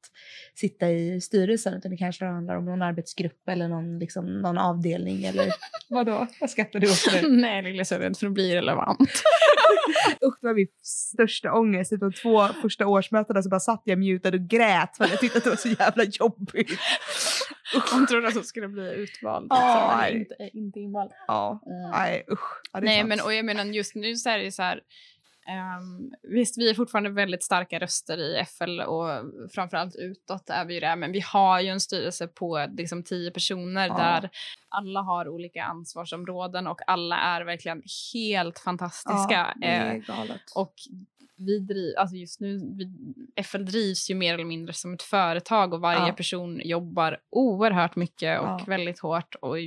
sitta i styrelsen, utan det kanske handlar om någon arbetsgrupp eller någon, liksom, någon avdelning eller vadå? Vad skrattar du åt nu? Nej, lilla så rädd för att bli relevant. Usch, det var min största ångest. De två första årsmötena så bara satt jag mutad och grät för att jag tyckte att det var så jävla jobbigt. Hon trodde att hon skulle bli utvald. Liksom, nej. inte, inte invald. Ja, Mm. nej usch. Ja, det är Nej, sant. men och jag menar just nu så är det så här. Ehm, visst, vi är fortfarande väldigt starka röster i FL och framförallt utåt är vi ju det. Men vi har ju en styrelse på liksom tio personer Ja. där alla har olika ansvarsområden och alla är verkligen helt fantastiska. Ja, Eh, och vi driv, alltså just nu, vi, FL drivs ju mer eller mindre som ett företag och varje Ja. person jobbar oerhört mycket och Ja. väldigt hårt. Och,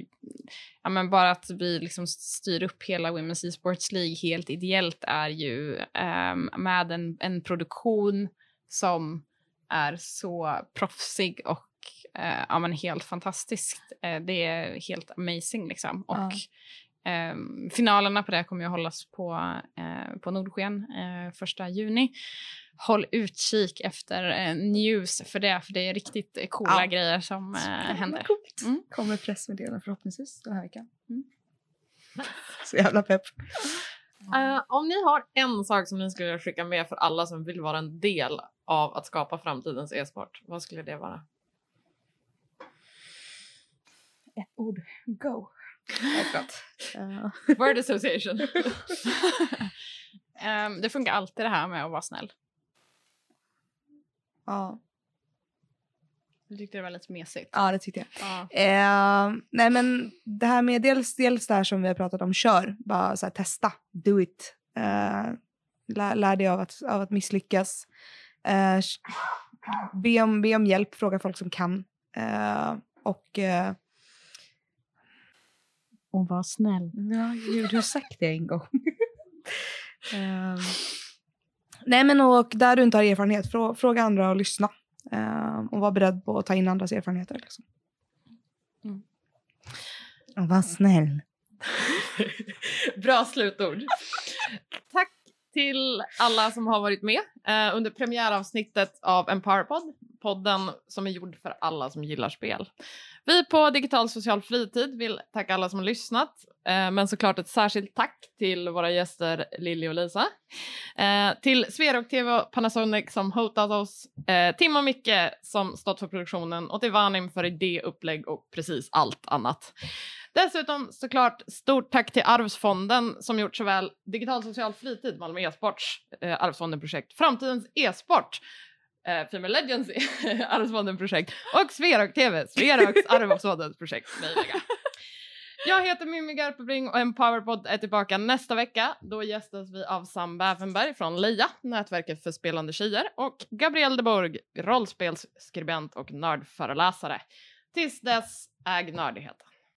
ja, men bara att vi liksom styr upp hela Women's Esports League helt ideellt är ju ehm, med en, en produktion som är så proffsig och eh, ja, men helt fantastiskt. Eh, det är helt amazing liksom. Och Ja. Ehm, finalerna på det kommer ju att hållas på, eh, på Nordsken eh, första juni. Håll utkik efter eh, news för det, för det är riktigt eh, coola Ja. grejer som eh, händer. Mm. Kommer pressmeddelande förhoppningsvis den här veckan. Mm. Så jävla pepp. Eh, om ni har en sak som ni skulle skicka med för alla som vill vara en del av att skapa framtidens e-sport, vad skulle det vara? Ett ord. Go. Skönt. Ja. Word association. Ehm, det funkar alltid det här med att vara snäll. Ja, Du tyckte det var lite mesigt. ja det tyckte jag. Ja. Eh, nej men det här med dels, dels det här som vi har pratat om, kör. Bara så här, testa, do it. Eh, lär, lär dig av att, av att misslyckas. Eh, be, om, be om hjälp, fråga folk som kan. Eh, och... Och var snäll. ja, du har sagt det en gång. Eh, nej men och där du inte har erfarenhet, frå, fråga andra och lyssna. Eh, och var beredd på att ta in andras erfarenheter. Liksom. Mm. Och var snäll. Bra slutord. Tack till alla som har varit med eh, under premiäravsnittet av Empowerpod, podden som är gjord för alla som gillar spel. Vi på Digital Social Fritid vill tacka alla som har lyssnat, eh, men såklart ett särskilt tack till våra gäster Lilly och Lisa, eh, till Sverok TV och Panasonic som hotat oss, eh, Tim och Micke som stått för produktionen och till Vanim för idé, upplägg och precis allt annat. Dessutom såklart stort tack till Arvsfonden som gjort såväl Digital Social Fritid, Malmö e-sports eh, Arvsfonden-projekt, Framtidens e-sport, eh, Female Legends Arvsfonden-projekt och Sverok TV, Sveroks Arvsfonden-projekt möjliga. Jag heter Mimmi Garpebring och Empowerpod är tillbaka nästa vecka. Då gästas vi av Sam Bäfenberg från Leia, nätverket för spelande tjejer, och Gabrielle de Borg, rollspelsskribent och nördföreläsare. Tills dess, äg nördigheten.